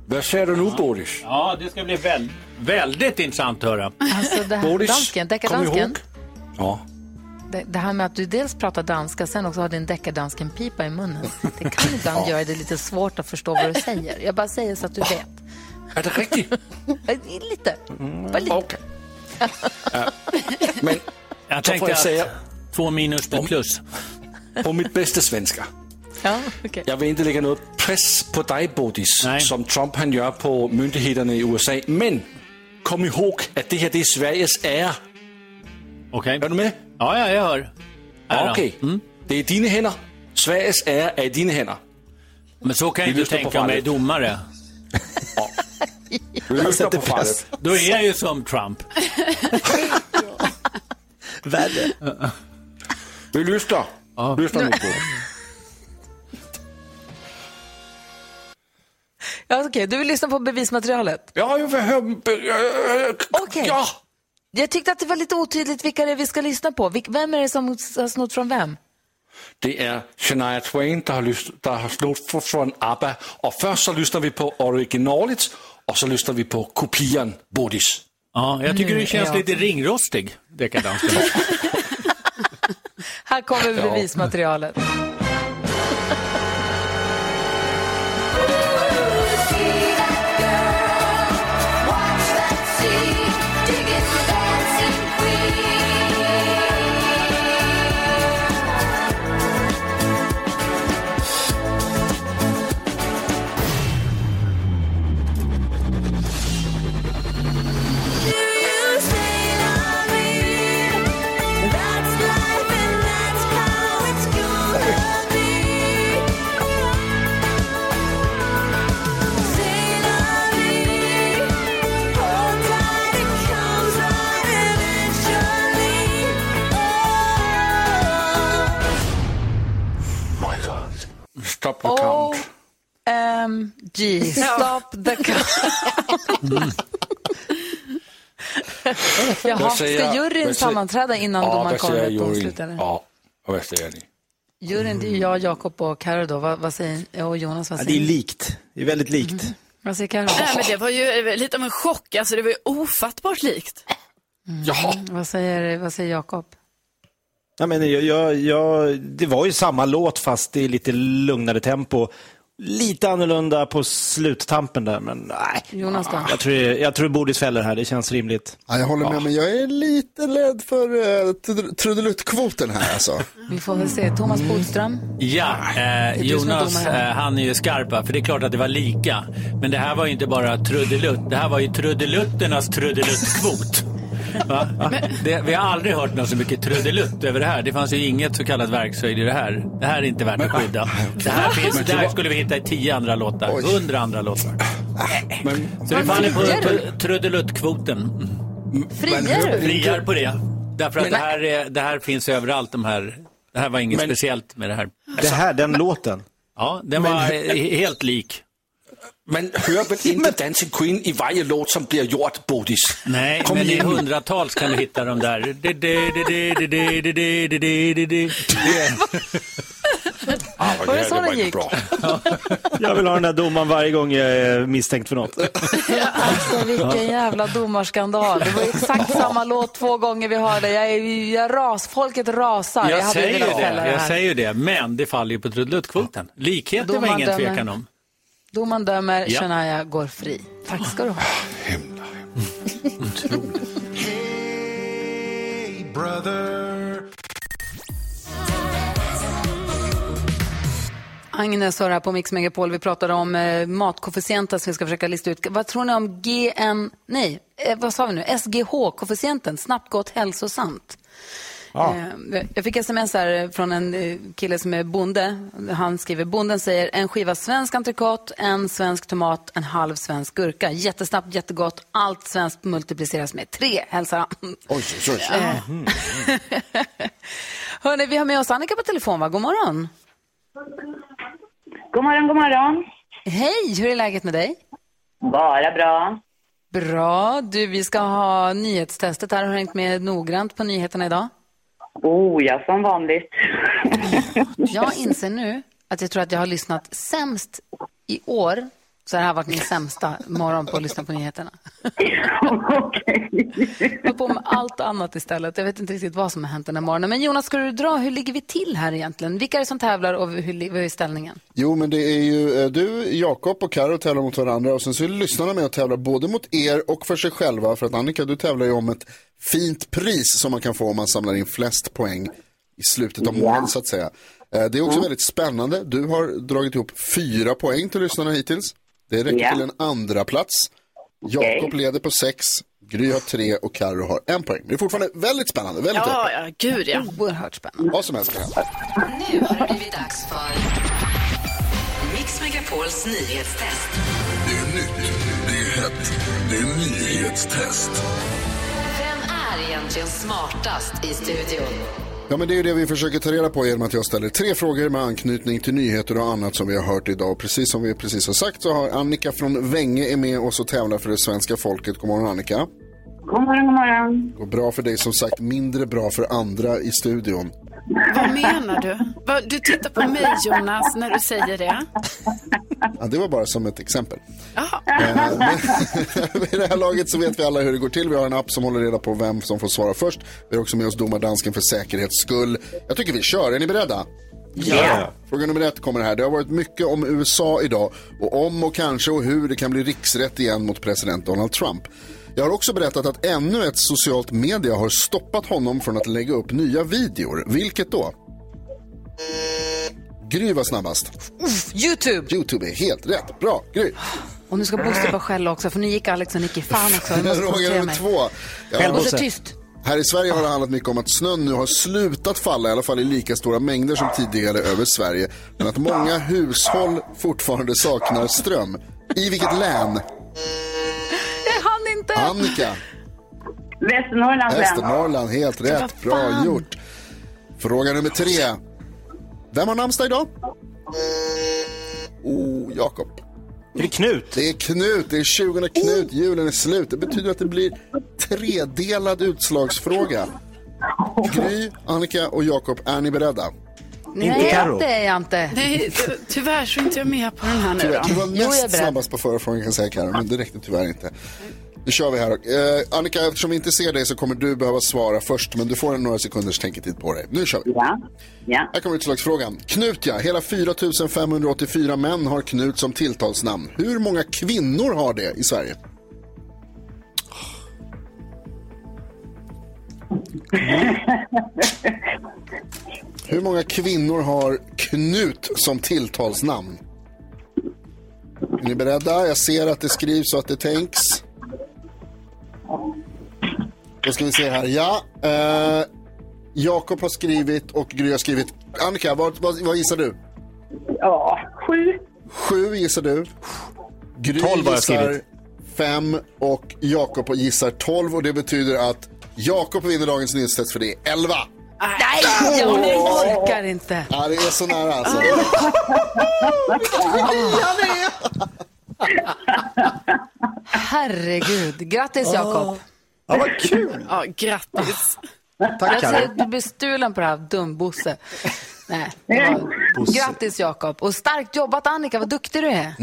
Vad säger du nu Boris?
Ja, det ska bli väl, väldigt intressant att höra.
Alltså det här,
Boris,
dansken,
kom
deckardansken.
Ja.
Det, det här med att du dels pratar danska, sen också har din deckardansken-pipa i munnen. Det kan ibland göra det lite svårt att förstå vad du säger. Jag bara säger så att du vet.
Är det riktigt?
lite. Bara lite.
Okej. Men
Jag tänkte
jag
att
säga
två minus blir plus.
på mitt bästa svenska.
Ja, okej.
Jag vill inte lägga något press på dig Bodis, som Trump han gör på myndigheterna i USA. Men kom ihåg att det här det är Sveriges ära.
Okej.
Är du med?
Ja, ja, jag hör. Ära.
Okej. Det är dina händer. Sveriges ära är i dina händer.
Men så kan du
lyssnar på
tänka jag
fallet.
domare.
Du lyssnar på fallet.
Då är jag ju som Trump.
Värre.
Vi lyssnar. Lyssna nu på.
Ja, okej. Du vill lyssna på bevismaterialet?
Ja, jag vill.
Okej. Jag tyckte att det var lite otydligt vilka det är vi ska lyssna på. Vem är det som har snott från vem?
Det är Shania Twain, der har, har snott från ABBA. Och först så lyssnar vi på originalet och så lyssnar vi på kopian Bodis.
Ja, jag tycker du känns
är jag-
lite ringrostig, deckardansken.
Här kommer
Ja.
Stop the count.
OMG, stop the count. Jaha,
Vad säger-
ska juryn sammanträda innan
ja,
domaren kommer med ett domslut?
Ja, och vad säger ni?
Juryn, det är jag, Jakob och Karo då. Vad, vad säger och Jonas? Vad
Ja,
säger
det är likt. Det är väldigt likt.
Vad säger Karo?
Nej, men det var ju eh, lite av en chock. Alltså, det var ju ofattbart likt.
Jaha.
Vad säger, vad säger Jakob?
Ja, men jag, jag, jag, det var ju samma låt fast i lite lugnare tempo. Lite annorlunda på sluttampen där, men nej.
Jonas då?
Jag tror, jag tror Bodis fäller här, det känns rimligt.
Ja, jag håller med, men jag är lite rädd för uh, trudeluttkvoten här alltså.
Vi får väl se. Thomas Bodström?
Ja, eh, Jonas eh, han är ju skarpa, för det är klart att det var lika. Men det här var ju inte bara trudelutt, det här var ju trudelutternas trudeluttkvot. Det, vi har aldrig hört något så mycket trudelutt över det här. Det fanns ju inget så kallat verkshöjd i det här. Det här är inte värt att skydda. Det här, finns, det här skulle vi hitta i tio andra låtar, hundra andra låtar.
Men,
Så det faller på trudeluttkvoten.
Friar du?
Friar på det. Därför att
Men-
det här, är, det här finns överallt, de här. Det här var inget
Men-
speciellt med det här.
Det här, den låten.
Ja, den
Men-
var helt lik.
Man hör väl inte Dancing Queen i varje låt som blir gjort, Bodis?
Nej,
Kom
men i hundratals kan du hitta de där.
Ah,
var det, så det gick? Bra.
jag vill ha den där domaren varje gång jag är misstänkt för något.
alltså vilken jävla domarskandal. Det var exakt samma låt två gånger vi hörde. Jag, är, jag ras, folket rasar. Jag,
jag säger det, jag säger det, men det faller ju på trudeluttkvoten. Likheten var ingen tvekan om.
Domaren dömer,
Ja.
Shania går fri. Tack ska du ha. Agnes hör här på Mix Megapol. Vi pratade om eh, matkoefficienten som vi ska försöka lista ut. Vad tror ni om GN... Nej, eh, vad sa vi nu? SGH-koefficienten, snabbt, gott, hälsosamt.
Ja.
Eh, Jag fick sms här från en eh, kille som är bonde. Han skriver, bonden säger en skiva svensk entrecote, en svensk tomat, en halv svensk gurka. Jättesnabbt, jättegott. Allt svenskt multipliceras med tre, hälsar han.
Oj, oj, oj.
Eh. Hörrni, vi har med oss Annika på telefon, va? God morgon.
God morgon, god morgon.
Hej, hur är läget med dig?
Bara bra.
Bra. Du, vi ska ha nyhetstestet här. Har du hängt med noggrant på nyheterna idag?
Oh, ja, som vanligt.
Jag inser nu att jag tror att jag har lyssnat sämst i år. Så det här har varit min sämsta morgon på att lyssna på nyheterna. Jag har på med allt annat istället. Jag vet inte riktigt vad som har hänt den här morgonen. Men Jonas, ska du dra? Hur ligger vi till här egentligen? Vilka är det som tävlar och hur, vad är ställningen?
Jo, men det är ju eh, du, Jakob och Karo tävlar mot varandra och sen så är lyssnarna med och tävlar både mot er och för sig själva. För att Annika, du tävlar ju om ett fint pris som man kan få om man samlar in flest poäng i slutet av månaden så att säga. Eh, Det är också väldigt spännande. Du har dragit ihop fyra poäng till lyssnarna hittills. Det räcker
Ja.
till en andra plats. Jakob leder på sex, Gry har tre och Karo har en poäng. Men det är fortfarande väldigt spännande. Väldigt
Ja, ja, gud ja.
Oerhört spännande.
Vad som helst kan hända.
Nu har det blivit dags för Mix Megapols nyhetstest.
Det är nytt, det är hett, det är nyhetstest.
Vem är egentligen smartast i studion?
Ja, men det är det vi försöker ta reda på genom att jag ställer tre frågor med anknytning till nyheter och annat som vi har hört idag. Och precis som vi precis har sagt så har Annika från Vänge är med oss och tävlar för det svenska folket. God morgon Annika.
God morgon, god morgon.
Går bra för dig som sagt, mindre bra för andra i studion.
Vad menar du? Du tittar på mig Jonas när du säger det.
Ja, det var bara som ett exempel. Eh, Vid det här laget så vet vi alla hur det går till. Vi har en app som håller reda på vem som får svara först. Vi har också med oss domardansken för säkerhets skull. Jag tycker vi kör. Är ni beredda?
Ja.
Fråga nummer ett kommer här. Det har varit mycket om USA idag och om och kanske och hur det kan bli riksrätt igen mot president Donald Trump. Jag har också berättat att ännu ett socialt media har stoppat honom från att lägga upp nya videor. Vilket då? Gry var snabbast.
Youtube!
Youtube är helt rätt. Bra, Gry.
Och nu ska Bosse bara skälla också, för nu gick Alex och Nicky fan också. Jag måste koncentrera
nummer
mig.
två. Ja,
Bosse, tyst.
Här i Sverige har det handlat mycket om att snön nu har slutat falla, i alla fall i lika stora mängder som tidigare över Sverige. Men att många hushåll fortfarande saknar ström. I vilket län?
Inte!
Annika.
Västernorrlands län.
Västernorrland, helt rätt. Bra gjort. Fråga nummer tre. Vem har namnsdag idag? Oh, Jakob.
Är det Knut?
Det är Knut, det är 20 Knut, julen är slut. Det betyder att det blir tredelad utslagsfråga. Gry, Annika och Jakob, är ni beredda?
Nej, det är jag inte.
Nej, ty- tyvärr så är inte jag med på den här nu
Tyvärr, du var näst snabbast på förra frågan kan jag säga Karin, men det räckte tyvärr inte. Nu kör vi här. Eh, Annika, eftersom vi inte ser dig så kommer du behöva svara först, men du får en några sekunders tänketid på dig. Nu kör vi.
Ja. Ja.
Här kommer utslagsfrågan. Knut ja, hela 4 584 män har Knut som tilltalsnamn. Hur många kvinnor har det i Sverige? Hur många kvinnor har Knut som tilltalsnamn? Är ni beredda? Jag ser att det skrivs och att det tänks. Då ska vi se här. Ja, eh, Jakob har skrivit och Gry har skrivit. Annika, vad, vad, vad gissar du?
Ja, sju.
Sju gissar du. Gry
Tolv har jag
gissar
skrivit.
fem och Jakob gissar tolv och det betyder att Jakob vinner dagens nyhetstest för det är 11.
Nej, jag orkar inte.
Ja, det är så nära alltså.
Herregud. Grattis Jakob.
Ja, vad kul.
Ja, grattis.
Jag säger du blir stulen på det här, dumbosse. Nej. Grattis Jakob. Och starkt jobbat Annika, vad duktig du är.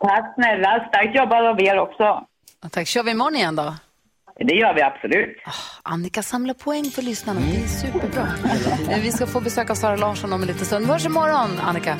Tack snälla, starkt jobbat av er också.
Ja, Tack. Kör vi imorgon igen då?
Det gör vi absolut.
Annika samlar poäng för lyssnarna. Det är superbra. Eh, Vi ska få besök av Sara Larsson om en liten stund. Vi hörs imorgon, Annika.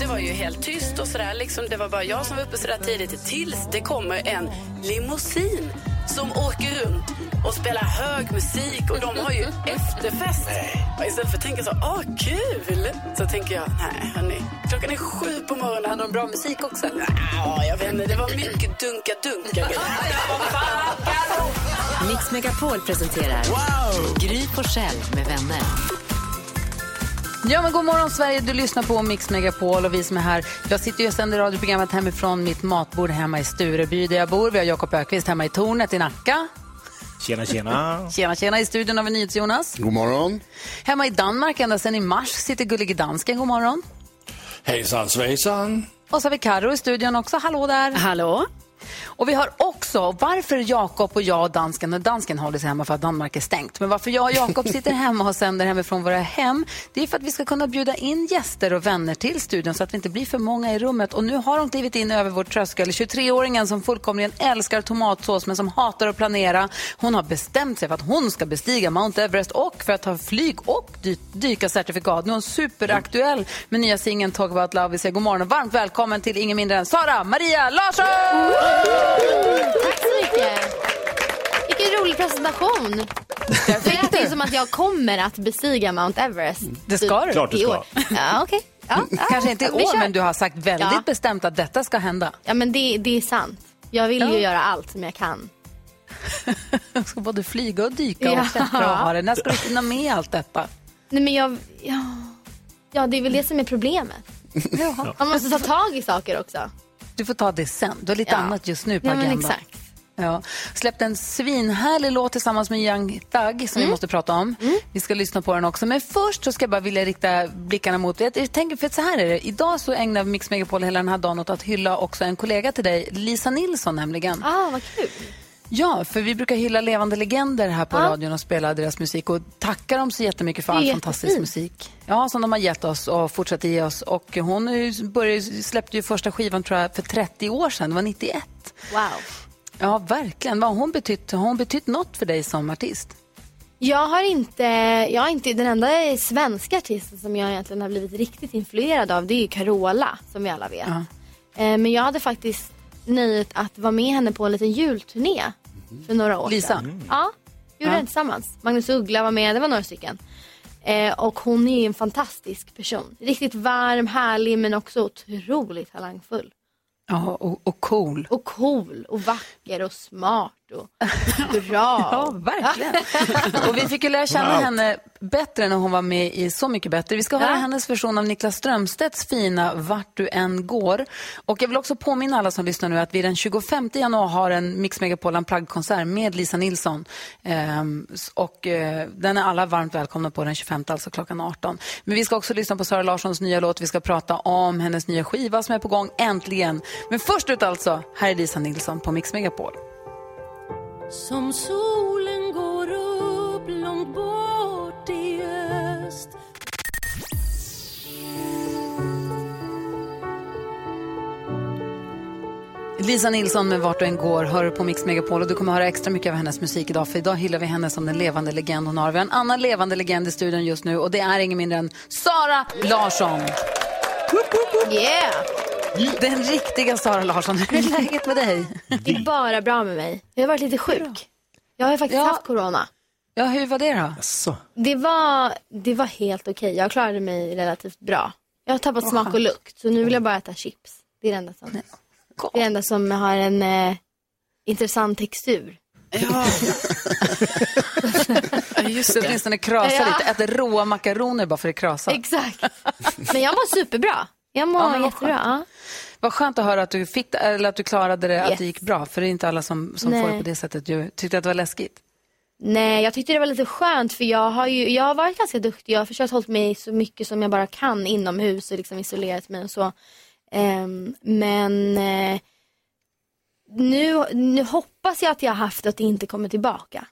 Det var ju helt tyst och sådär. Liksom, det var bara jag som var uppe sådär tidigt tills det kommer en limousin som åker runt och spelar hög musik och de har ju efterfest. Och istället för att tänka så, åh kul, så tänker jag, nej hörni, klockan är sju på morgonen. Hade de bra musik också? Ja, jag vet inte, det var mycket dunka-dunka
Mix Megapol presenterar Gry Forssell med vänner.
Ja, men god morgon Sverige, du lyssnar på Mix Megapol och vi som är här. Jag sitter och sänder radioprogrammet hemifrån mitt matbord hemma i Stureby där jag bor. Vi har Jakob Ökvist hemma i tornet i Nacka.
Tjena, tjena.
Tjena, tjena i studion har vi NyhetsJonas.
God morgon.
Hemma i Danmark ända sedan i mars sitter gullige dansken. God morgon.
Hejsan svejsan.
Och så har vi Karo i studion också. Hallå där.
Hallå.
Och vi har också varför Jakob och jag och dansken, och dansken håller sig hemma för att Danmark är stängt. Men varför jag och Jakob sitter hemma och sänder hemifrån våra hem, det är för att vi ska kunna bjuda in gäster och vänner till studion så att vi inte blir för många i rummet. Och nu har de klivit in över vår tröskel. 23-åringen som fullkomligen älskar tomatsås men som hatar att planera. Hon har bestämt sig för att hon ska bestiga Mount Everest och för att ta flyg och dy dyka certifikat. Nu är hon superaktuell med nya singeln Talk about love. Vi säger god morgon och varmt välkommen till ingen mindre än Sara Maria Larsson!
Tack så mycket. Vilken rolig presentation. Det lät ju som att jag kommer att bestiga Mount Everest.
Det ska du.
Klart du ska. Ja, okej. Ja, ja,
Kanske inte i år, men du har sagt väldigt
Ja.
bestämt att detta ska hända.
Ja, men det, det är sant. Jag vill ju göra allt som jag kan.
Jag ska både flyga och dyka
Ja.
och klättra och ha det. När ska du hinna med allt detta?
Nej, men jag... Ja, ja det är väl det som är problemet. Man måste ta tag i saker också.
Du får ta det sen. Du har lite
Ja.
annat just nu på
Ja,
agendan.
exakt.
Ja. Släppt en svinhärlig låt tillsammans med Young Thug som vi
Mm.
måste prata om. Vi ska lyssna på den också. Men först så ska jag bara vilja rikta blickarna mot... Jag jag tänker, för så här är det. Idag så ägnar Mix Megapol hela den här dagen åt att hylla också en kollega till dig, Lisa Nilsson nämligen.
Ah, vad kul.
Ja, för vi brukar hylla levande legender här på
Ja.
radion och spela deras musik och tacka dem så jättemycket för all fantastisk musik. Ja, som de har gett oss och fortsätter ge oss. Och hon började, släppte ju första skivan tror jag för 30 år sedan, det var 91.
Wow.
Ja, verkligen. Vad har hon betytt? Har hon betytt något för dig som artist?
Jag har inte, jag är inte den enda svenska artisten som jag egentligen har blivit riktigt influerad av. Det är ju Carola, som vi alla vet.
Ja.
Eh, Men jag hade faktiskt nöjet att vara med henne på en liten julturné för några år
Lisa?
sedan. Ja, gjorde
Ja.
den tillsammans. Magnus Uggla var med, det var några stycken. Eh, och hon är en fantastisk person. Riktigt varm, härlig men också otroligt talangfull.
Ja, och, och cool.
Och cool och vacker och smart och bra.
Ja, verkligen. och vi fick ju lära känna
Allt.
henne bättre när hon var med i Så mycket bättre. Vi ska höra
Ja.
hennes version av Niklas Strömstedts fina Vart du än går. Och jag vill också påminna alla som lyssnar nu att vi den 25 januari har en Mix Megapol Unplugged-konsert med Lisa Nilsson. Ehm, och eh, den är alla varmt välkomna på den 25, alltså klockan 18. Men vi ska också lyssna på Sara Larssons nya låt. Vi ska prata om hennes nya skiva som är på gång, äntligen. Men först ut alltså, här är Lisa Nilsson på Mix Megapol.
Som solen går upp långt bort i öst
Lisa Nilsson med Vart du än går hör på Mix Megapol och du kommer höra extra mycket av hennes musik idag för idag hyllar vi henne som den levande legend hon har. Vi har en annan levande legend i studion just nu och det är ingen mindre än Sara Larsson.
Yeah!
Den riktiga Sara Larsson. Hur är läget med dig?
Det är bara bra med mig. Jag har varit lite sjuk. Jag har faktiskt haft corona.
Ja, hur var det då?
Det var, det var helt okej. Jag klarade mig relativt bra. Jag har tappat
Vad
smak och lukt så nu vill jag bara äta chips. Det är det enda som, det är det enda som har en eh, intressant textur.
Ja.
Just det. Åtminstone krasa
Ja.
lite. Äter råa makaroner bara för att krasa.
Exakt. Men jag mår superbra. Jag mår
Ja,
jättebra.
skönt. Vad skönt att höra att du, fick, eller att du klarade det, att
Yes.
det gick bra. För det är inte alla som, som
Nej.
får det på det sättet. Du tyckte att det var läskigt.
Nej, jag tyckte det var lite skönt för jag har ju jag har varit ganska duktig. Jag har försökt hålla mig så mycket som jag bara kan inomhus och liksom isolerat mig och så. Ehm, men eh, nu, nu hoppas jag att jag har haft att det inte kommer tillbaka.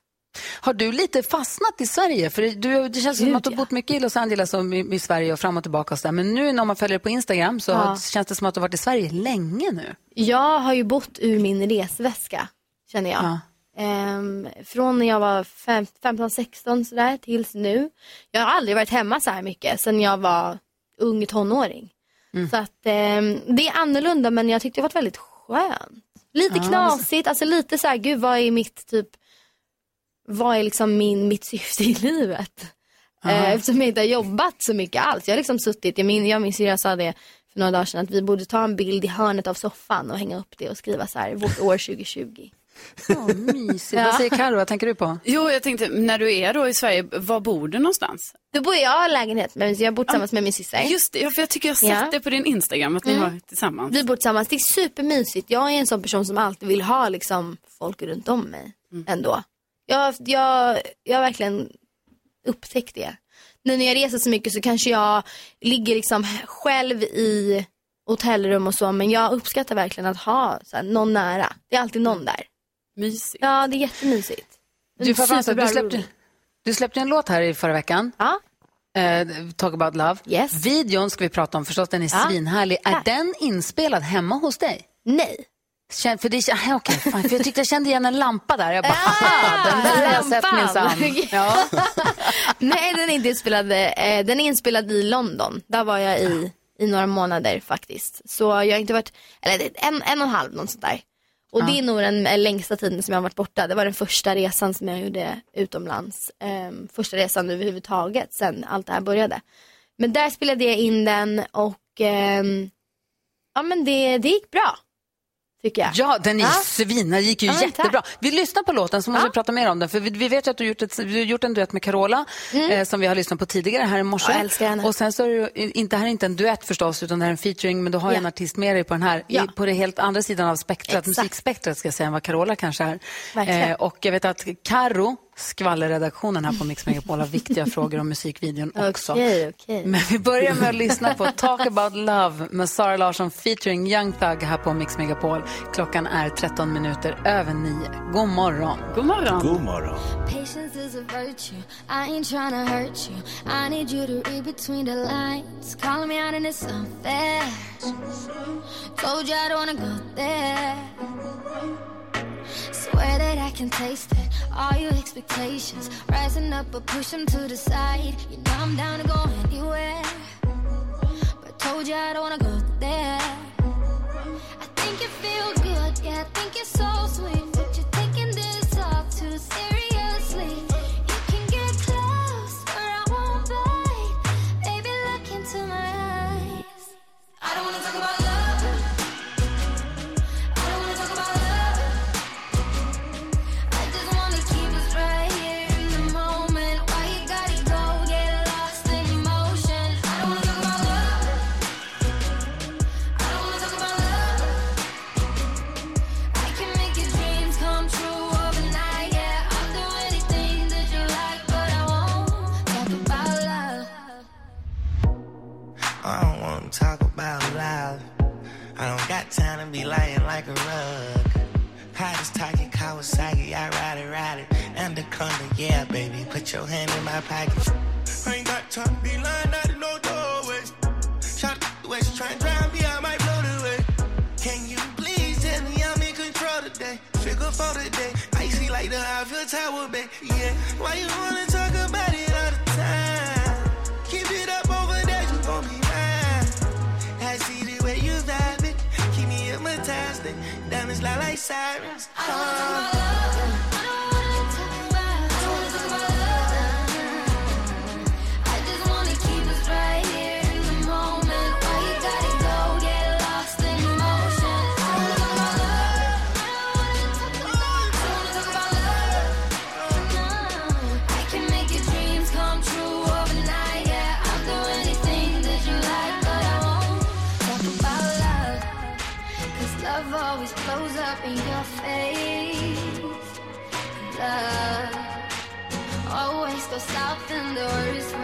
Har du lite fastnat i Sverige? För du, det känns som
Gud,
att du har bott mycket i Los Angeles och i, i Sverige och fram och tillbaka. Och så där. Men nu när man följer dig på Instagram så
Ja.
känns det som att du har varit i Sverige länge nu.
Jag har ju bott ur min resväska, känner jag. Ehm, från när jag var fem, 15-16 sådär tills nu. Jag har aldrig varit hemma så här mycket sedan jag var ung tonåring. Så att ehm, det är annorlunda men jag tyckte det var väldigt skönt. Lite
Ja,
knasigt, alltså lite så här, gud vad är mitt typ, vad är liksom min, mitt syfte i livet? Eh, eftersom jag inte har jobbat så mycket alls. Jag har liksom suttit, jag min, jag och min syrra sa det för några dagar sedan att vi borde ta en bild i hörnet av soffan och hänga upp det och skriva så här, vårt år 2020.
Oh, mysigt. Vad säger Karo? Vad tänker du på?
Jo, jag tänkte, när du är då i Sverige, var bor du någonstans?
Då bor jag i lägenhet, men jag bor tillsammans med min syster.
Just det, för jag tycker jag har sett
Ja.
det på din Instagram, att ni
Mm.
har tillsammans.
Vi bor tillsammans, det är supermysigt. Jag är en sån person som alltid vill ha liksom, folk runt om mig ändå. Jag, jag, jag har verkligen upptäckt det. Nu när jag reser så mycket så kanske jag ligger liksom själv i hotellrum och så, men jag uppskattar verkligen att ha så här, någon nära. Det är alltid någon där.
Mysigt.
Ja, det är jättemysigt.
Du,
Superbra
du, släppte, du släppte en låt här i förra veckan.
Ja.
Eh, Talk about love. Videon ska vi prata om förstås, den är
Ja.
svinhärlig. Är den inspelad hemma hos dig?
Nej.
Känn, för, det, ah, okej, fan, för jag tyckte jag kände igen en lampa där. Jag bara, ah, den där har jag sett minsann. Ja.
Nej, den är inte inspelad. Eh, den är inspelad i London. Där var jag i, i några månader faktiskt. Så jag har inte varit, eller en, en och en halv, något sånt där. Och det är nog den eh, längsta tiden som jag har varit borta. Det var den första resan som jag gjorde utomlands. Ehm, första resan överhuvudtaget sen allt det här började. Men där spelade jag in den och ehm, ja men det, det gick bra. Tycker jag.
Ja, den är
Ja.
svin, den gick ju
Ja,
jättebra.
tack.
Vi lyssnar på låten så måste vi prata mer om den. För vi, vi vet ju att du har gjort, ett, du har gjort en duett med Carola eh, som vi har lyssnat på tidigare här i morse.
Mm. Ja, jag älskar henne.
Och sen så är det ju inte, här är inte en duett förstås utan det här är en featuring men du har
Ja.
en artist med dig på den här,
Ja.
i, på det helt andra sidan av spektrat, musikspektrat ska jag säga än vad Carola kanske är.
Verkligen.
och jag vet att Karo skvallerredaktionen här på Mix Megapol har viktiga frågor om musikvideon också.
Okej, okej.
Men vi börjar med att lyssna på Talk about love med Sara Larsson featuring Young Thug här på Mix Megapol. Klockan är 13 minuter över 9. God morgon.
God morgon.
God morgon.
Patience is a virtue. I ain't trying to hurt you. I need you to read between the lines. Calling me out and it's unfair. Told you I don't wanna go there. Swear that I can taste it. All your expectations rising up, but push them to the side. You know I'm down to go anywhere. In your face. Love always goes south in the worst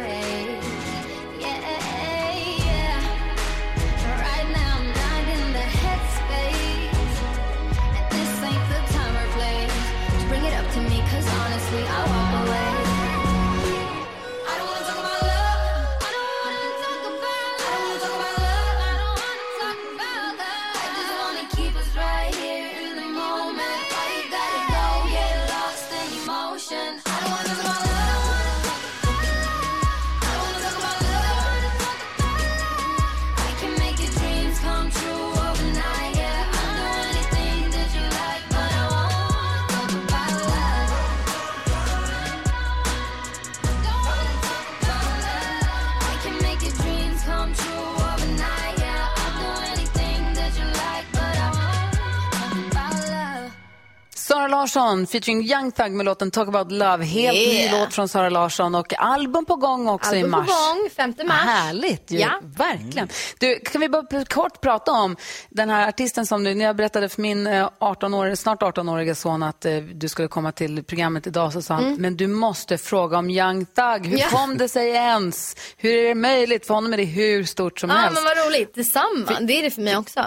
Larsson featuring Young Thug med låten Talk about love. Helt
Yeah.
ny låt från Sara Larsson och album på gång också
Album
i
på
mars.
gång, 5 mars.
Härligt ju,
Ja.
verkligen. Du, kan vi bara kort prata om den här artisten som du, när jag berättade för min eh, 18 år, snart 18-åriga son att eh, du skulle komma till programmet idag så sa han, men du måste fråga om Young Thug. Hur
Mm. Ja.
kom det sig ens? Hur är det möjligt? För honom är det hur stort som
Ja,
helst.
men vad roligt. Detsamma. Det är det för mig också.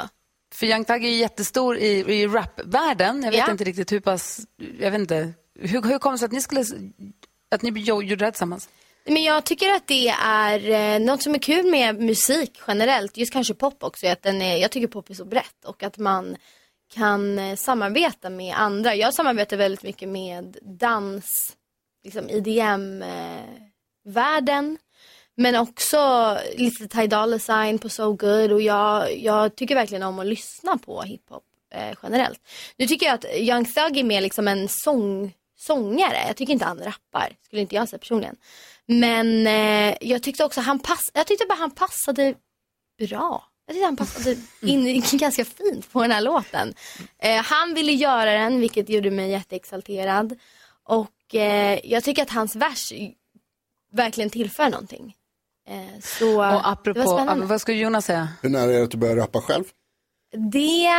För Young Thug är ju jättestor i, i rapvärlden. Jag vet
Ja.
inte riktigt hur pass, jag vet inte. Hur, hur kom det sig att ni skulle, att ni jo- gjorde det här tillsammans?
Men jag tycker att det är eh, något som är kul med musik generellt, just kanske pop också, att den är, jag tycker pop är så brett och att man kan eh, samarbeta med andra. Jag samarbetar väldigt mycket med dans, liksom IDM-världen. Men också lite Dolla Sign på So Good och jag, jag tycker verkligen om att lyssna på hiphop eh, generellt. Nu tycker jag att Young Thug är mer liksom en sång, sångare. Jag tycker inte han rappar, skulle inte jag säga personligen. Men eh, jag tyckte också han pass, jag tyckte bara han passade bra. Jag tyckte han passade in ganska fint på den här låten. Eh, han ville göra den, vilket gjorde mig jätteexalterad. Och eh, jag tycker att hans vers verkligen tillför någonting. Eh, så
Och
det var
apropå,
spännande.
vad skulle Jonas säga?
Hur nära är det att du börjar rappa själv?
Det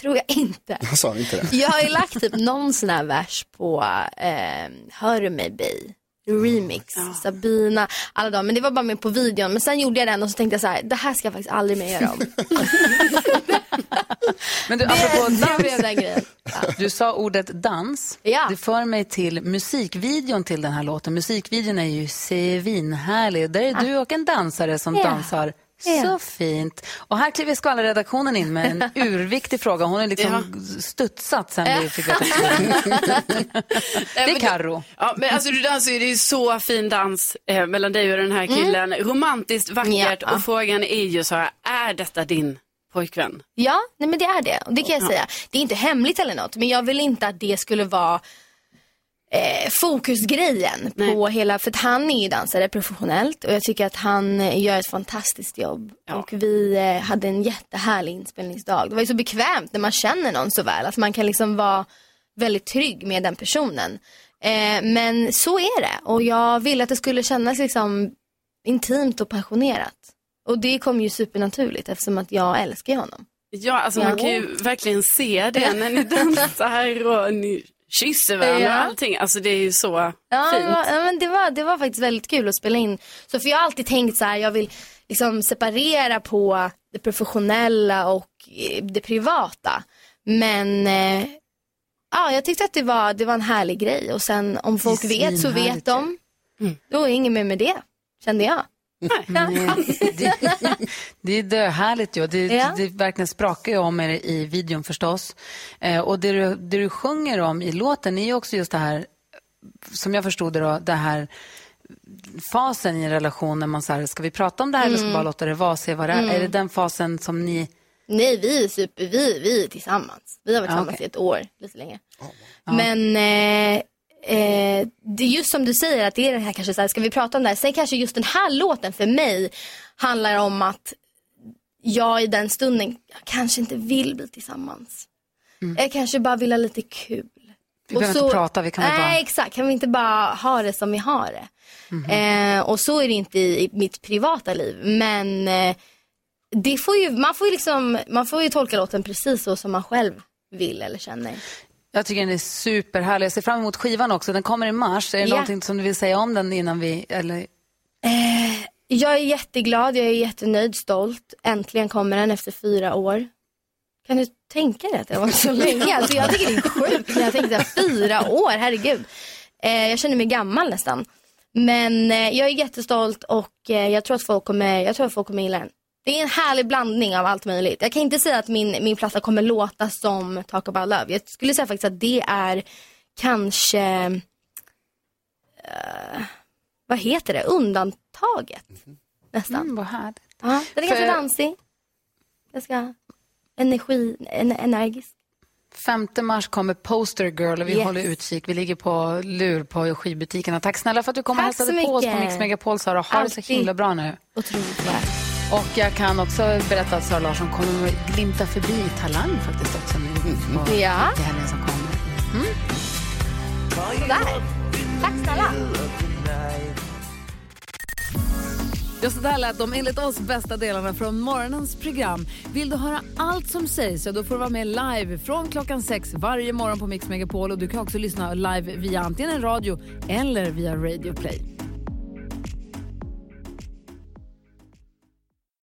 tror jag inte.
Jag sa inte det.
Jag har ju lagt typ någon sån här vers på eh, Hör du mig Bey? Remix, Sabina, alla de. Men det var bara med på videon. Men sen gjorde jag den och så tänkte jag så här, det här ska jag faktiskt aldrig mer göra om.
Men du, apropå
det
dans,
blev den grejen.
du sa ordet dans.
Ja.
Det för mig till musikvideon till den här låten. Musikvideon är ju svinhärlig. Där är du och en dansare som
Ja.
dansar
Ja.
så fint. Och här kliver skvallerredaktionen in med en urviktig fråga. Hon har liksom studsat sen vi fick veta. Det är Karo.
Ja, men alltså du dansar ju, det är ju så fin dans eh, mellan dig och den här killen. Romantiskt, vackert
Ja.
och frågan är ju så här, är detta din pojkvän?
Ja, nej men det är det. Det kan jag säga. Det är inte hemligt eller något. Men jag vill inte att det skulle vara eh, fokusgrejen på hela, för att han är ju dansare professionellt och jag tycker att han eh, gör ett fantastiskt jobb. Och vi eh, hade en jättehärlig inspelningsdag. Det var ju så bekvämt när man känner någon så väl, att man kan liksom vara väldigt trygg med den personen. Eh, men så är det och jag ville att det skulle kännas liksom intimt och passionerat. Och det kom ju supernaturligt eftersom att jag älskar honom.
Ja, alltså
Ja.
man kan ju verkligen se det när ni dansar och ni kysser varandra
Ja.
och allting. Alltså det är ju så
Ja,
fint.
det var, ja, men det, var, det var faktiskt väldigt kul att spela in. Så för jag har alltid tänkt så här, jag vill liksom separera på det professionella och eh, det privata. Men eh, ja, jag tyckte att det var, det var en härlig grej och sen om folk vet så vet de. Då är inget mer med det, kände jag.
Nej, det, det är döhärligt ju. Det,
Ja.
det verkligen sprakar ju om er i videon förstås. Eh, och det du, det du sjunger om i låten är ju också just det här, som jag förstod det då, det här fasen i en relation när man säger ska vi prata om det här eller ska vi
Mm.
bara låta det vara, se vad det är.
Mm.
Är det den fasen som ni...
Nej, vi är super, vi, vi är tillsammans. Vi har varit
Ja,
tillsammans
okej.
i ett år, lite länge. Men eh, eh, det är just som du säger att det är den här kanske så här, ska vi prata om det här? Sen kanske just den här låten för mig handlar om att jag i den stunden kanske inte vill bli tillsammans. Jag kanske bara vill ha lite kul.
Mm. Vi behöver inte prata, vi kan
Nej,
bara-
exakt. Kan vi inte bara ha det som vi har det?
Mhm.
Eh, och så är det inte i, i mitt privata liv. Men eh, Det får ju, man, får ju liksom, man får ju tolka låten precis så som man själv vill eller känner.
Jag tycker den är superhärlig. Jag ser fram emot skivan också. Den kommer i mars. Är det
Ja.
någonting som du vill säga om den innan vi... Eller...
Eh, jag är jätteglad, jag är jättenöjd, stolt. Äntligen kommer den efter fyra år. Kan du tänka dig att det varit så länge? Alltså jag tycker det är sjukt när jag tänker fyra år, herregud. Eh, jag känner mig gammal nästan. Men eh, jag är jättestolt och eh, jag tror att folk kommer, jag tror att folk kommer gilla den. Det är en härlig blandning av allt möjligt. Jag kan inte säga att min, min platta kommer låta som Talk about love. Jag skulle säga faktiskt att det är kanske, eh, vad heter det, undantaget. Nästan.
Mm, vad härligt.
Ja, den är
För-
ganska dansig. Ganska energi, en, energisk.
5 mars kommer Poster Girl och vi
Yes.
håller utkik. Vi ligger på lur på skivbutikerna. Tack snälla för att du kom och
Tack så
hälsade på oss på. Mix Megapol, Sara. Ha det så
Alltid.
himla bra nu.
Otroligt värt.
Och jag kan också berätta att Sara Larsson kommer att glimta förbi Talang faktiskt också nu på
Ja.
helgen som kommer. Mm.
Sådär. Tack snälla.
Ja, så där lät de enligt oss bästa delarna från morgonens program. Vill du höra allt som sägs så då får du vara med live från klockan sex varje morgon på Mix Megapol. Och du kan också lyssna live via antingen radio eller via Radio Play.